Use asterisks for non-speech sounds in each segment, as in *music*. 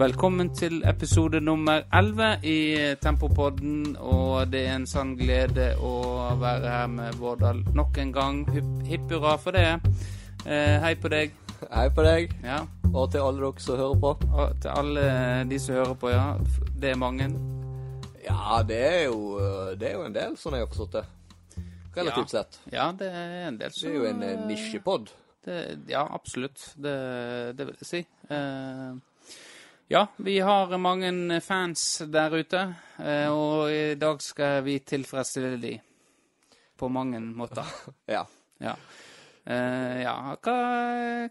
Velkommen til episode nummer 11 i Tempopodden. Og det er en sann glede å være her med Vårdal nok en gang. Hipp hurra for det. Eh, hei på deg. Hei på deg, Ja. og til alle dere som hører på. Og til alle de som hører på, ja. Det er mange. Ja, det er jo, det er jo en del, sånn jeg har forstått det. Relativt sett. Ja, det er en del Det er jo en eh, nisjepod. Det, ja, absolutt. Det, det vil jeg si. Eh, ja, vi har mange fans der ute, eh, og i dag skal vi tilfredsstille de på mange måter. *laughs* Ja. Ja. Eh, ja, hva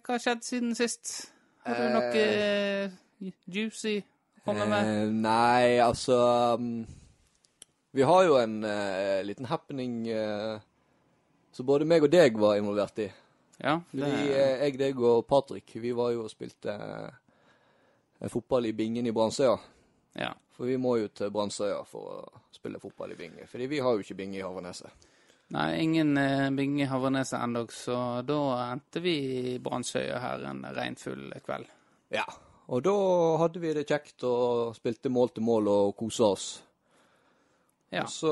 har skjedd siden sist? Har du noe eh, juicy å komme med? Eh, nei, altså um, Vi har jo en uh, liten happening uh, som både meg og deg var involvert i. Ja, Fordi det, eh, jeg, deg og Patrick, vi var jo og spilte fotball i Bingen i Brannsøya. ja. For vi må jo til Brannsøya for å spille fotball i Binge. Fordi vi har jo ikke Binge i Haverneset. Nei, ingen eh, Binge Havreneset ennå, så da endte vi i Brannsøya her en regnfull kveld. Ja, og da hadde vi det kjekt og spilte mål til mål og kosa oss. Ja. Så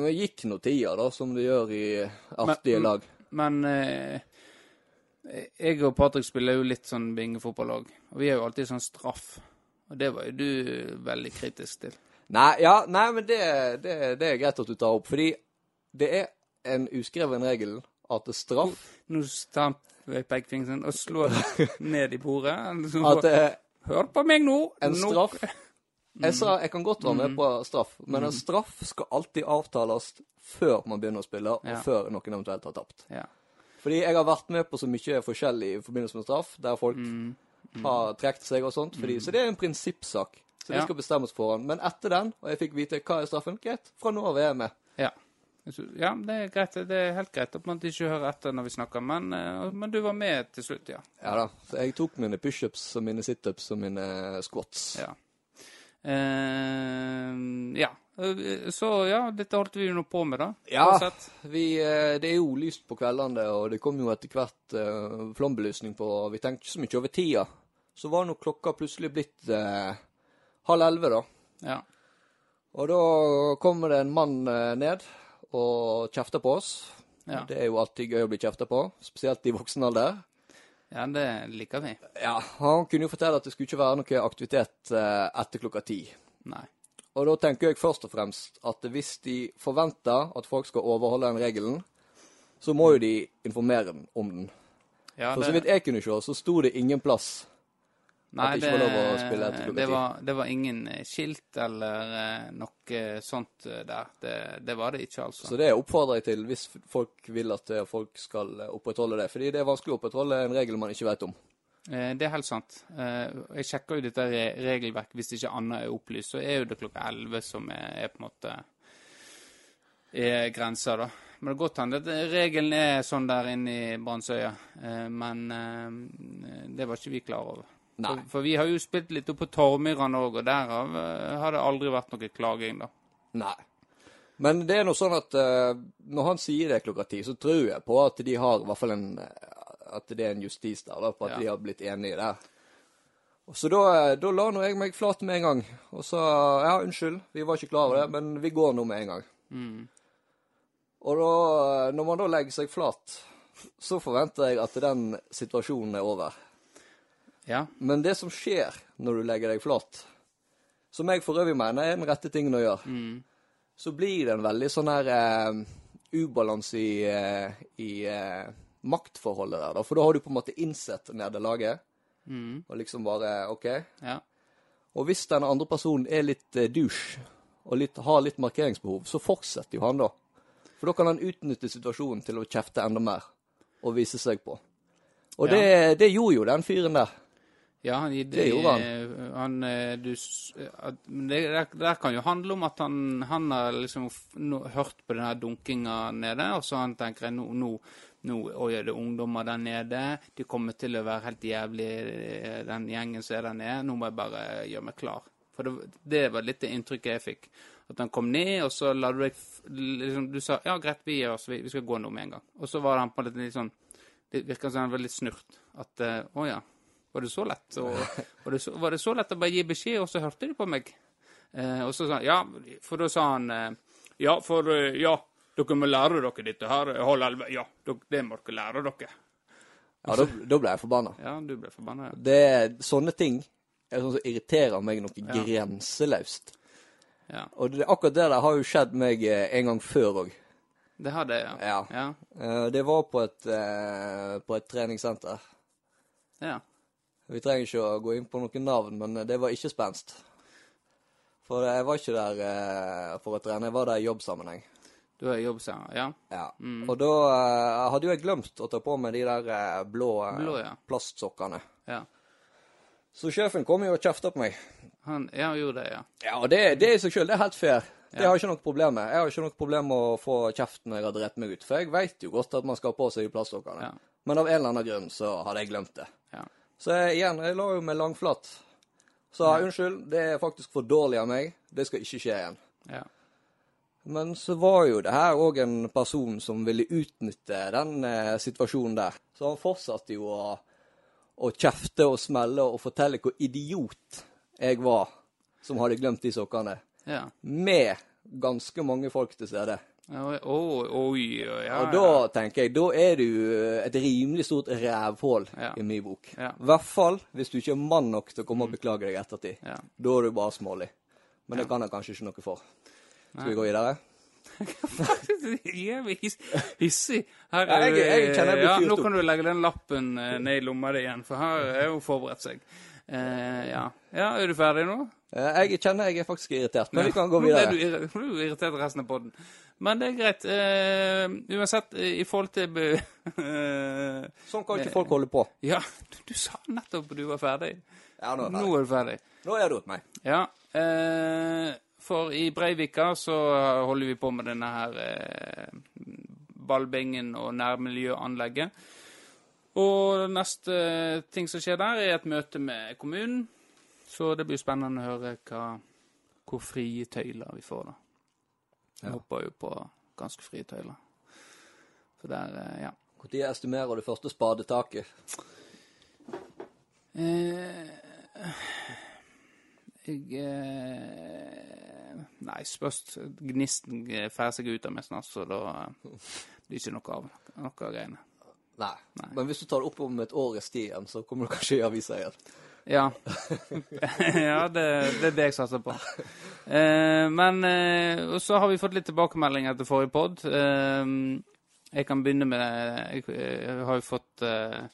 vi gikk nå tida, da, som det gjør i artige Men- lag. Men eh, jeg og Patrick spiller jo litt sånn bingefotball òg. Og vi har jo alltid sånn straff. Og det var jo du veldig kritisk til. Nei, ja, nei, men det, det, det er greit at du tar opp, fordi det er en uskreven regel at det straff Nå tar han pekefingeren og slår ned i bordet. Liksom, *laughs* At er Hør på meg nå! en Nå- straff *laughs* Jeg sa jeg kan godt være Mm. med på straff, men en straff skal alltid avtales før man begynner å spille, og Ja. før noen eventuelt har tapt. Ja. Fordi jeg har vært med på så mye forskjellig i forbindelse med straff, der folk Mm. har trukket seg og sånt. Fordi, Så det er en prinsippsak. Så det Ja. skal bestemmes foran. Men etter den, og jeg fikk vite hva er straffen, greit, fra nå av er jeg med. ja. Ja, det er greit. Det er helt greit at man ikke hører etter når vi snakker, men, eh, men du var med til slutt, ja. Ja da. Så jeg tok mine pushups og mine situps og mine squats. Ja. Uh, ja. Eh, Så ja, dette holdt vi nå på med, da. Ja. Vi, eh, det er jo lyst på kveldene, og det kom jo etter hvert eh, flombelysning på, vi tenkte ikke så mye over tida. Så var nå klokka plutselig blitt eh, halv elleve, da. Ja. Og da kommer det en mann ned og kjefter på oss. Ja. Det er jo alltid gøy å bli kjefta på, spesielt i voksen alder. ja, det liker vi. Ja, Han kunne jo fortelle at det skulle ikke være noe aktivitet etter klokka ti. Nei. Og da tenker jeg først og fremst at hvis de forventer at folk skal overholde den regelen, så må jo de informere om den. Ja, For så vidt jeg kunne se, så sto det ingen plass. Nei, det ikke var lov å spille etter klokka det ti. var, det var ingen eh, skilt eller eh, noe sånt eh, der. Det, det var det ikke, altså. Så det oppfordrer jeg til hvis folk vil at folk skal opprettholde det. Fordi det er vanskelig å opprettholde en regel man ikke vet om. Eh, Det er helt sant. Eh, Jeg sjekker jo dette regelverket hvis ikke annet er opplyst. Så er jo det klokka 11 som er, på en måte er grensa, da. Men det er godt hende at regelen er sånn der inne i Brannsøya. Eh, Men det var ikke vi klar over. For, for vi har jo spilt litt opp på Tormyran òg, og derav har det aldri vært noe klaging, da. Nei. Men det er nå sånn at når han sier det klokka ti, så tror jeg på at de har i hvert fall en At det er en justis der, da, på at Ja. de har blitt enige der. Og Så da, eh, da la nå jeg meg flat med en gang og sa ja, unnskyld, vi var ikke klar over det, men vi går nå med en gang. Mm. Og da, eh, når man da legger seg flat, så forventer jeg at den situasjonen er over. Ja. Men det som skjer når du legger deg flat, som jeg for øvrig mener er den rette tingen å gjøre, Mm. så blir det en veldig sånn her eh, ubalanse i, eh, i eh, maktforholdet der, da. For da har du på en måte innsett nederlaget, Mm. og liksom bare OK. Ja. Og hvis den andre personen er litt eh, douche, og litt, har litt markeringsbehov, så fortsetter jo han da. For da kan han utnytte situasjonen til å kjefte enda mer, og vise seg på. Og Ja. det, det gjorde jo den fyren der. Ja, han, det, Det gjorde han. han eh, du, men det, der, der kan jo handle om at han, han har liksom no, hørt på den her dunkinga nede, og så han tenker nå, nå, nå Oi, er det ungdommer der nede? De kommer til å være helt jævlig, eh, den gjengen som er der nede. Nå må jeg bare gjøre meg klar. For det, det var litt det inntrykket jeg fikk. At han kom ned, og så la du deg liksom, Du sa ja, greit, vi gir oss, vi, vi skal gå nå med en gang. Og så var han på litt, litt sånn Det virka som han var litt snurt. At eh, å ja. Var det så lett? Og, *laughs* var, det så, var det så lett å bare gi beskjed, og så hørte de på meg? Eh, og så sa han Ja, for da sa han Ja, for Ja, dere må lære dere dette her. Ja, det må dere lære dere. Ja, da, da ble jeg forbanna. Ja, du ble forbanna. Ja. Det er sånne ting er sånn som irriterer meg noe grenseløst. ja. Og det, akkurat det der har jo skjedd meg eh, en gang før òg. Det hadde jeg, ja. Ja. Ja. Eh, Det var på et, eh, på et treningssenter. ja. Vi trenger ikke å gå inn på noen navn, men det var ikke spenst. For jeg var ikke der for å trene, jeg var der i jobbsammenheng. Du er jobbsanger, ja. Ja. Mm. Og da uh, hadde jo jeg glemt å ta på meg de der uh, blå, uh, Blå, ja. plastsokkene. ja. Så sjefen kom jo og kjefta på meg. Han ja, han gjorde det, ja. Ja, og det, det i seg sjøl, det er helt fair. Det har jeg ikke noe problem med. Jeg har ikke noe problem med å få kjeft når jeg har drept meg ut, for jeg veit jo godt at man skal ha på seg de plastsokkene. Ja. Men av en eller annen grunn så hadde jeg glemt det. ja. Så jeg, igjen, jeg la jo meg langflat. Så unnskyld, det er faktisk for dårlig av meg. Det skal ikke skje igjen. ja. Men så var jo det her òg en person som ville utnytte den eh, situasjonen der. Så han fortsatte jo å, å kjefte og smelle og fortelle hvor idiot jeg var som hadde glemt de sokkene. ja. Med ganske mange folk til stede. Ja, Oi, oi, oi, ja. Og da tenker jeg, da er du et rimelig stort rævhull Ja. i min bok. Ja. I hvert fall hvis du ikke er mann nok til å komme og beklage deg ettertid. Ja. Da er du bare smålig. Men det kan jeg kanskje ikke noe for. Skal vi gå videre? *laughs* Hva hiss, hissig. Her er, ja, Nå kan du legge den lappen eh, ned i lomma di igjen, for her er hun forberedt seg. Uh, ja. ja, er du ferdig nå? Eh, Jeg kjenner jeg er faktisk irritert, men vi kan gå videre. nå er du irritert resten av podden. Men det er greit. Uh, uansett, eh, i forhold til eh, *laughs* Sånn kan ikke folk holde på. Ja, du, du sa nettopp at du var ferdig. Ja, nå er jeg Nå ferdig. er du ferdig. Nå er du. meg. Ja, eh, for i Breivika så holder vi på med denne her eh, ballbingen og nærmiljøanlegget. Og neste ting som skjer der, er et møte med kommunen. Så det blir spennende å høre hva, hvor frie tøyler vi får da. Jeg håper jo på ganske frie tøyler. For der, eh, ja. Når estimerer du første spadetaket? Eh, jeg eh, Nei, spørs Gnisten får seg ut av meg snart, så da eh, blir det ikke noe av noe av greiene. Nei. Men hvis du tar det opp om et år i stien, så kommer du kanskje i avisa igjen. Ja. *laughs* ja, det, det er det jeg satser på. Eh, men eh, så har vi fått litt tilbakemelding etter forrige pod. Eh, jeg kan begynne med Jeg, jeg har jo fått eh,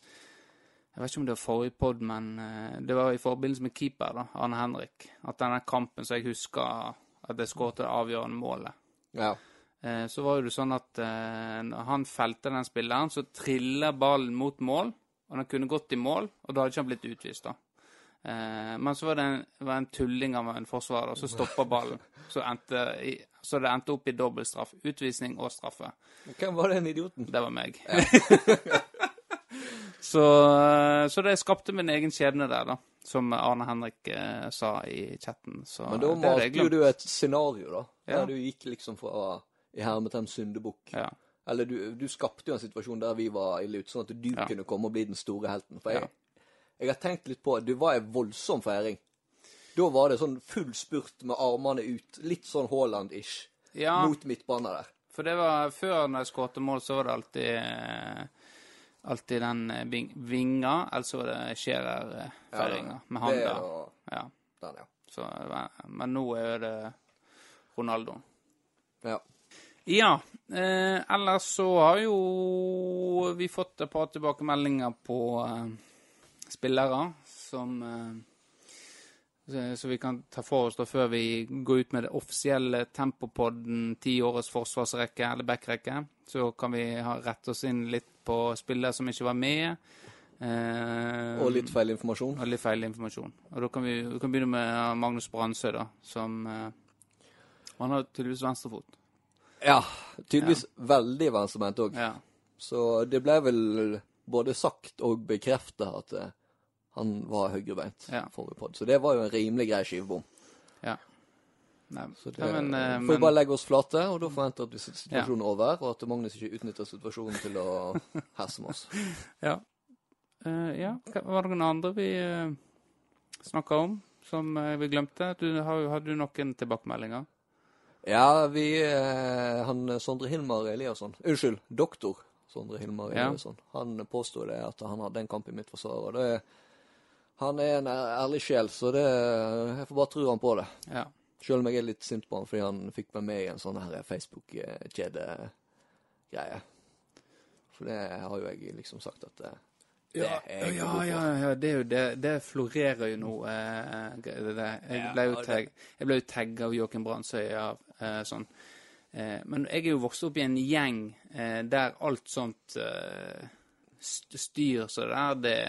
Jeg vet ikke om det var forrige pod, men eh, det var i forbindelse med keeper, da, Arne Henrik. At denne kampen som jeg husker at jeg skåret det avgjørende målet. Ja. Eh, så var det sånn at eh, når han felte den spilleren, så triller ballen mot mål. Og den kunne gått i mål, og da hadde ikke han blitt utvist, da. Men så var det en, var en tulling av en forsvarer, og så stoppa ballen. Så, i, så det endte opp i dobbeltstraff. Utvisning og straffe. Hvem var den idioten? Det var meg. *laughs* så, eh, så det skapte min egen skjebne der, da. Som Arne Henrik eh, sa i chatten. Så Men da det malte jo du et scenario, da. Ja. Der du gikk liksom fra i hermetegn syndebukk. Ja. Eller du, du skapte jo en situasjon der vi var ille ute, sånn at du Ja. kunne komme og bli den store helten. For jeg, jeg har tenkt litt på du var en voldsom feiring. Da var det sånn full spurt med armene ut. Litt sånn Haaland-ish. Mot midtbanen der. For det var før når jeg skåret mål, så var det alltid eh, alltid den eh, ving, vinga, eller så skjer det Scherer-feiringa med han der. Ja. den, ja. Så, eh, men nå er det Ronaldo. ja. Ja. Eh, ellers så har jo vi fått et par tilbakemeldinger på eh, spillere som eh, så, så vi kan ta for oss da før vi går ut med det offisielle Tempopodden tiårets forsvarsrekke eller backrekke. Så kan vi ha rette oss inn litt på spillere som ikke var med. Eh, Og litt feil informasjon. og litt feil informasjon. Og da kan vi, vi kan begynne med Magnus Brandsø, da, som eh, Han har tydeligvis venstrefot. Ja. Tydeligvis veldig venstrebeint òg. Ja. Så det ble vel både sagt og bekrefta at eh, han var høyrebeint Ja. forrige. Så det var jo en rimelig grei skivebom. ja. Nei, Så det ja, men, eh, får vi bare legge oss flate, og da forventer at situasjonen er over, og at Magnus ikke utnytter situasjonen til å *laughs* herse med oss. Ja. Uh, ja, var det noen andre vi uh, snakka om som uh, vi glemte? Du, har, har du noen tilbakemeldinger? Ja, vi uh, Han Sondre Hilmar Eliasson Unnskyld, doktor Sondre Hilmar Ja. Eliasson. Han påstod det at han hadde en kamp i mitt forsvar. Og det Han er en ærlig sjel, så det Jeg får bare tro han på det. Ja. Selv om jeg er litt sint på han fordi han fikk meg med i en sånn her Facebook-kjede-greie. For det har jo jeg liksom sagt at det Ja, er jeg ja, god ja, ja, det er jo det. Det florerer jo nå. Eh, det, det. Jeg ble jo tagg, jeg ble jo tagga av Joakim Brandsøy av eh, sånn. Eh, men jeg er jo vokst opp i en gjeng eh, der alt sånt eh, styr så der, det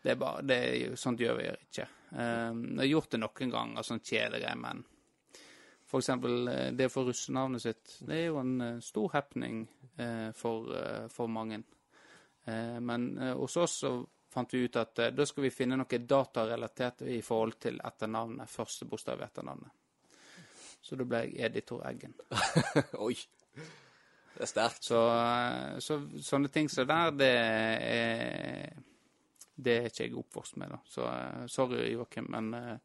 det er bare, det er Sånt gjør vi ikke. Eh, jeg har gjort det noen ganger, sånn kjedegreier, men for eksempel eh, det å få russenavnet sitt, det er jo en eh, stor happening eh, for, for mange. Men hos oss så fant vi ut at da skal vi finne noe datarelatert i forhold til etternavnet, første bokstav i etternavnet. Så da ble jeg editor Eggen. *laughs* Oi. Det er sterkt. Så, så sånne ting som der, det er Det er ikke jeg oppvokst med, da. Så eh, sorry, Joakim, men eh,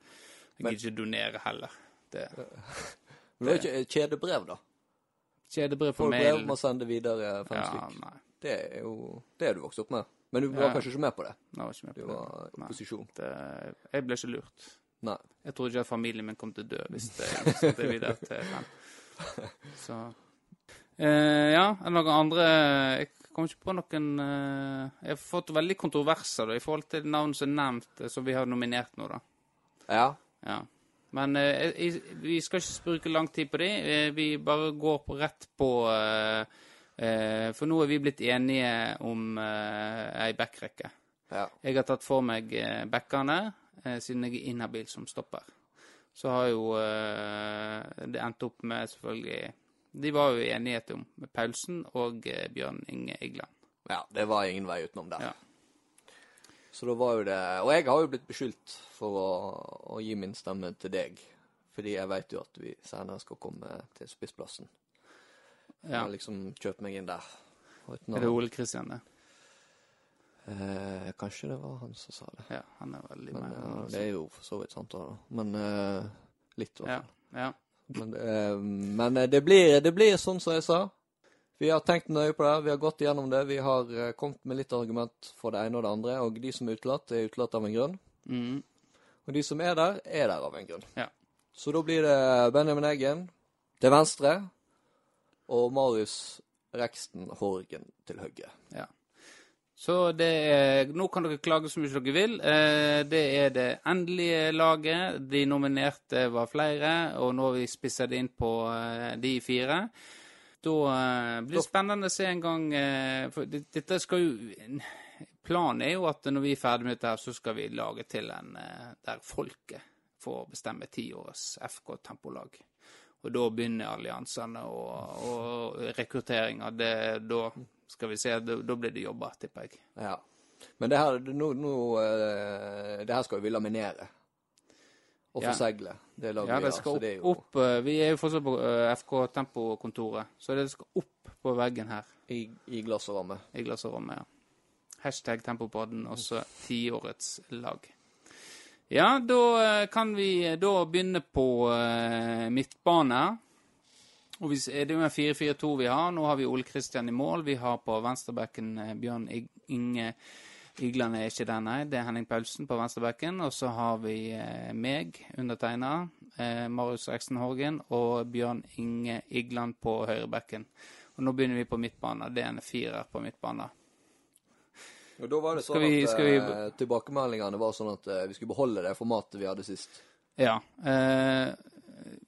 jeg gidder ikke donere heller. Det *laughs* Men det er ikke kjedebrev, da. Kjedebrev på mail. brev må sende videre fem Ja, stykk. nei. Det er jo det er du vokst opp med. Men du var Ja. kanskje ikke med på det? Jeg var ikke med på Du på var i opposisjon? Det, jeg ble ikke lurt. Nei. Jeg trodde ikke at familien min kom til å dø hvis det, er videre til fem. *laughs* Så eh, Ja, er det noen andre Jeg kommer ikke på noen eh, Jeg har fått veldig kontroverser da, i forhold til navn som er nevnt, eh, som vi har nominert nå, da. Ja. Ja. Men eh, jeg, vi skal ikke bruke lang tid på det. Vi bare går på rett på For nå er vi blitt enige om ei backrekke. ja. Jeg har tatt for meg backene, siden jeg er inhabil som stopper. Så har jo det endt opp med selvfølgelig De var jo i enighet om med Paulsen og eh, Bjørn Inge Igland. Ja, det var ingen vei utenom der. Ja. Så da var jo det Og jeg har jo blitt beskyldt for å, å gi min stemme til deg. Fordi jeg veit jo at vi senere skal komme til spissplassen. Ja. har liksom kjøpt meg inn der. Uten Er det Ole Kristian, det? eh, kanskje det var han som sa det. Ja, han er veldig Men med. ja, det er jo for så vidt sant, da. Men eh, litt, i hvert fall. Ja, ja. Men, eh, men eh, det, blir, det blir sånn som jeg sa. Vi har tenkt nøye på det, vi har gått igjennom det. Vi har eh, kommet med litt argument for det ene og det andre. Og de som er utelatt, er utelatt av en grunn. Mm. Og de som er der, er der av en grunn. Ja. Så da blir det Benjamin Eggen til venstre og Marius Reksten Horgen til høyre. Ja. Så det er, nå kan dere klage så mye dere vil. Eh, det er det endelige laget. De nominerte var flere, og nå har vi spissa det inn på eh, de fire. Da eh, blir det spennende å se en gang For dette skal jo Planen er jo at når vi er ferdig med dette, her, så skal vi lage til en der folket får bestemme tiårets FK Tempolag. Og da begynner alliansene og, og rekrutteringa. Det- Da skal vi se, da, blir det jobba, tipper jeg. Ja. Men det her, nå, nå, eh, det her skal jo vi laminere. Og Ja. forsegle. Det lager Ja, vi det av. skal Så opp, det er jo opp eh, Vi er jo fortsatt på eh, FK Tempo-kontoret, så det skal opp på veggen her i, i glass og ramme. i klasserommet. Ja. Hashtag Tempopodden, også tiårets lag. Ja, da kan vi da begynne på midtbane. Og vi, det er jo en 4-4-2 vi har. Nå har vi Ole Kristian i mål. Vi har på venstrebacken eh, Bjørn Inge Igland er ikke der, nei. Det er Henning Paulsen på venstrebacken. Og så har vi eh, meg, undertegna, eh, Marius Reksten Horgen og Bjørn Inge Igland på høyrebacken. Og nå begynner vi på midtbane. Det er en firer på midtbane. Og da var det sånn vi- at vi- tilbakemeldingene var sånn at vi skulle beholde det formatet vi hadde sist. Ja. Eh,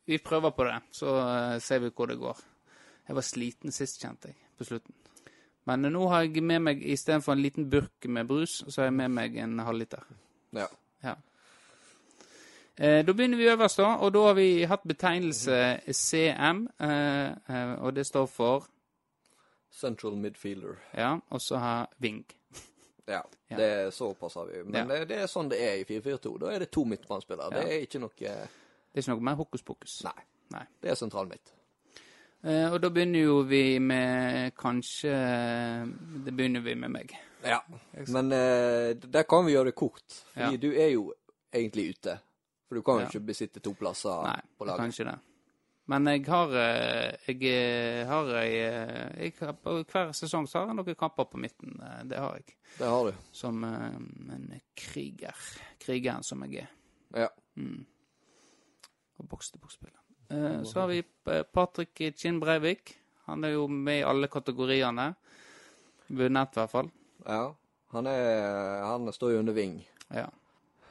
vi prøver på det, så eh, ser vi hvor det går. Jeg var sliten sist, kjente jeg, på slutten. Men eh, nå har jeg med meg, istedenfor en liten burk med brus, så har jeg med meg en halvliter. Ja. Ja. Eh, da begynner vi øverst, da. Og da har vi hatt betegnelse CM, eh, eh, og det står for Central midfielder. Ja, og så har Ving. *laughs* Ja, Ja. det er såpass har vi. Men Ja. det, det er sånn det er i 4-4-2. Da er det to midtbanespillere. Ja. Det er ikke noe Det er ikke noe mer hokus pokus. Nei. Nei. Det er sentralen mitt. Eh, og da begynner jo vi med kanskje Det begynner vi med meg. Ja. Men eh, der kan vi gjøre det kort, fordi Ja. du er jo egentlig ute. For du kan jo Ja. ikke besitte to plasser Nei, på laget. ikke det. Men jeg har eh, Jeg eh, har ei eh, jeg, har- på Hver sesong så har jeg noen kamper på midten. Det har jeg. Det har du. Som en kriger. Krigeren som jeg er. Ja. Mm. Boks-til-boks-spiller. Eh, så har vi eh, Patrick Kinn Breivik. Han er jo med i alle kategoriene. Vunnet, i hvert fall. ja. Han, er, han står jo under ving. Ja.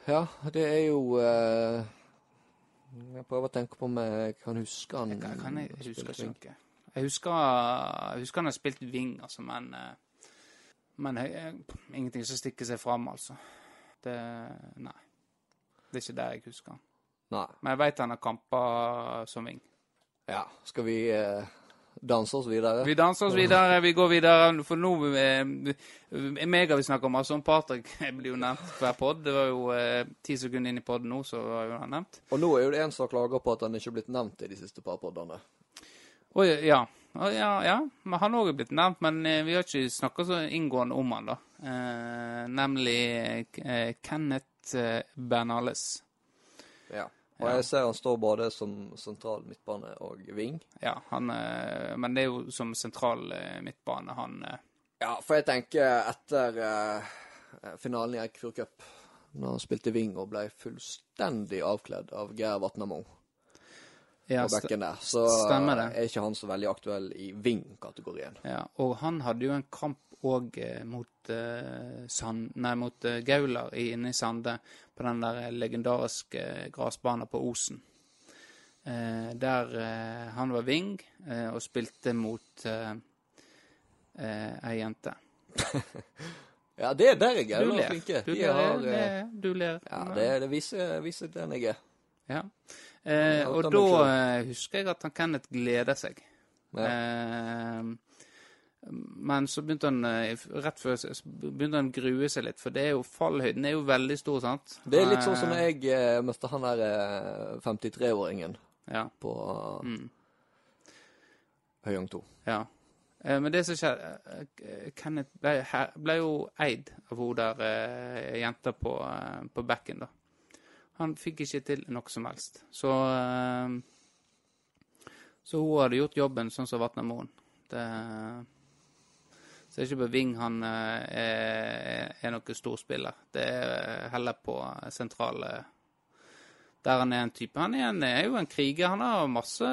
Ja, det er jo eh, Jeg prøver å tenke på om jeg kan huske han. Jeg kan, jeg huske ikke. Jeg husker, jeg husker han har spilt ving, altså, men eh, Men jeg, jeg, ingenting som stikker seg fram, altså. Det Nei. Det er ikke det jeg husker. han. Nei. Men jeg vet han har kamper som ving. Ja. Skal vi eh, danse oss videre? Vi danser oss videre, vi går videre. For nå eh, meg har vi snakket om, altså om Patrick *laughs* blir jo nevnt hver pod. Det var jo eh, ti sekunder inn i poden nå, så var jo han nevnt. Og nå er jo det en som klager på at han ikke er blitt nevnt i de siste par poddene. Oi, ja. Å, ja, ja. Men han òg er blitt nevnt, men eh, vi har ikke snakka så inngående om han, da. Eh, nemlig eh, Kenneth eh, Bernales. Og jeg ser han står både som sentral midtbane og ving. Ja, han eh, Men det er jo som sentral eh, midtbane, han eh, Ja, for jeg tenker etter uh, finalen i Eikfjord Cup, når han spilte wing og ble fullstendig avkledd av Geir Vatnamo ja, på bekken der, så stemmer det. er ikke han så veldig aktuell i wing-kategorien. ja. Og han hadde jo en kamp òg mot, uh, Sand, nei, mot uh, Gaular inne i Sande, på den der legendariske eh, gressbanen på Osen. Eh, der eh, han var wing og spilte mot ei jente. *laughs* Ja, det er der jeg er. Du ler. flinke. Du ler, har, eh, du ler. ja, det, det viser, viser den jeg er. Ja. Eh, og da husker jeg at han Kenneth gleder seg. Ja. Eh, men så begynte han eh, rett før så begynte han å grue seg litt, for det er jo fallhøyden er jo veldig stor, sant? Det er litt sånn som Eh, jeg eh, møtte han der eh, 53-åringen Ja. på Mm, Høyang 2. ja. Eh, men det som skjedde eh, Kenneth ble, ble jo eid av hun der eh, jenta på, eh, på bekken, da. Han fikk ikke til noe som helst. Så eh, Så hun hadde gjort jobben sånn som Vatnamoen. Det Så det er ikke på Ving han eh, er, er noen storspiller. Det er heller på sentrale Der han er en type. Han er, en, er jo en kriger. Han har masse,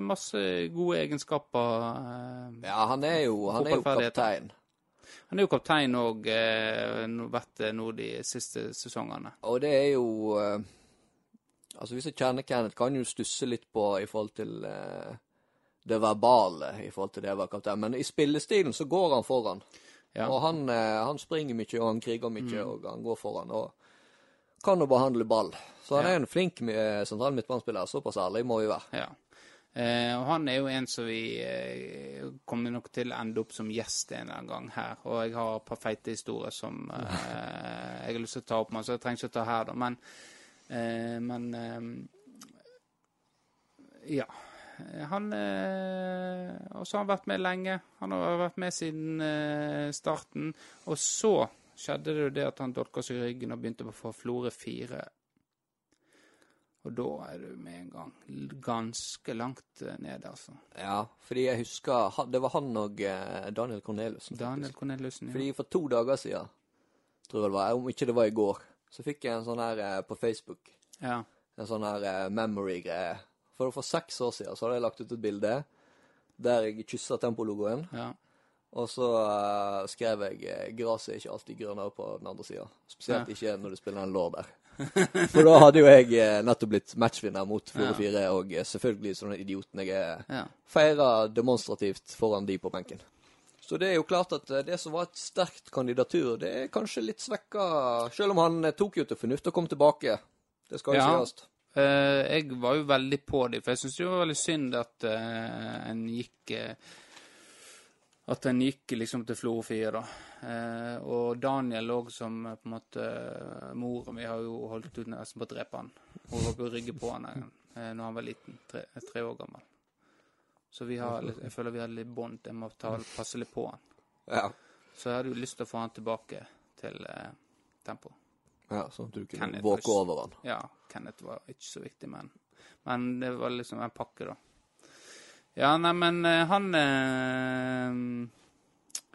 masse gode egenskaper. eh, Ja, han er jo, han er jo kaptein. Han er jo kaptein og eh, vært det nå de siste sesongene. Og det er jo eh, Altså, vi som kjenner Kenneth, kan jo stusse litt på i forhold til eh, det verbale i forhold til det å være kaptein. Men i spillestilen så går han foran. Ja. Og han, eh, han springer mye, og han kriger mye, Mm. og han går foran. Og kan jo behandle ball. Så han Ja. er en flink eh, sentral midtbanespiller. Såpass ærlig må vi være. Ja. Eh, og han er jo en som vi eh, kommer nok til å ende opp som gjest en eller annen gang her. Og jeg har et par feite historier som eh, jeg har lyst til å ta opp med, så jeg trenger ikke å ta her, da. Men, eh, men ja. Han eh, Og så har han vært med lenge. Han har vært med siden eh, starten. Og så skjedde det jo det at han dolka seg i ryggen og begynte på å få Florø 4. Og da er du med en gang ganske langt eh, ned, altså. Ja, fordi jeg husker Det var han og eh, Daniel Corneliussen. Daniel Corneliussen, ja. Fordi for to dager siden, tror jeg det var, om ikke det var i går, så fikk jeg en sånn her eh, på Facebook. ja. En sånn her eh, memory-greie. For for seks år siden så hadde jeg lagt ut et bilde der jeg kyssa tempologoen. Ja. Og så uh, skrev jeg eh, 'gresset er ikke alltid grønnere på den andre sida'. Spesielt Ja. ikke når du spiller en lår der. *laughs* For da hadde jo jeg eh, nettopp blitt matchvinner mot Florø Ja. 4, og selvfølgelig som den idioten jeg er, ja. feira demonstrativt foran de på benken. Så det er jo klart at det som var et sterkt kandidatur, det er kanskje litt svekka, selv om han tok jo til fornuft og kom tilbake. Det skal jo Ja. sies. Eh, jeg var jo veldig på dem, for jeg syns det var veldig synd at eh, en gikk eh, At en gikk liksom til Florø 4, da. Og Daniel òg, som på en måte Mora mi har jo holdt ut nesten på å drepe han. Hun var på å rygge på han eh, når han var liten, tre, tre år gammel. Så vi har jeg føler vi har litt bånd. Jeg må ta, passe litt på han. Ja. Så jeg hadde jo lyst til å få han tilbake til eh, tempo. Ja, Sånn at du kunne Kenneth våke var- over han. Ja, Kenneth var ikke så viktig, men, men det var liksom en pakke, da. Ja, nei, men eh, han eh,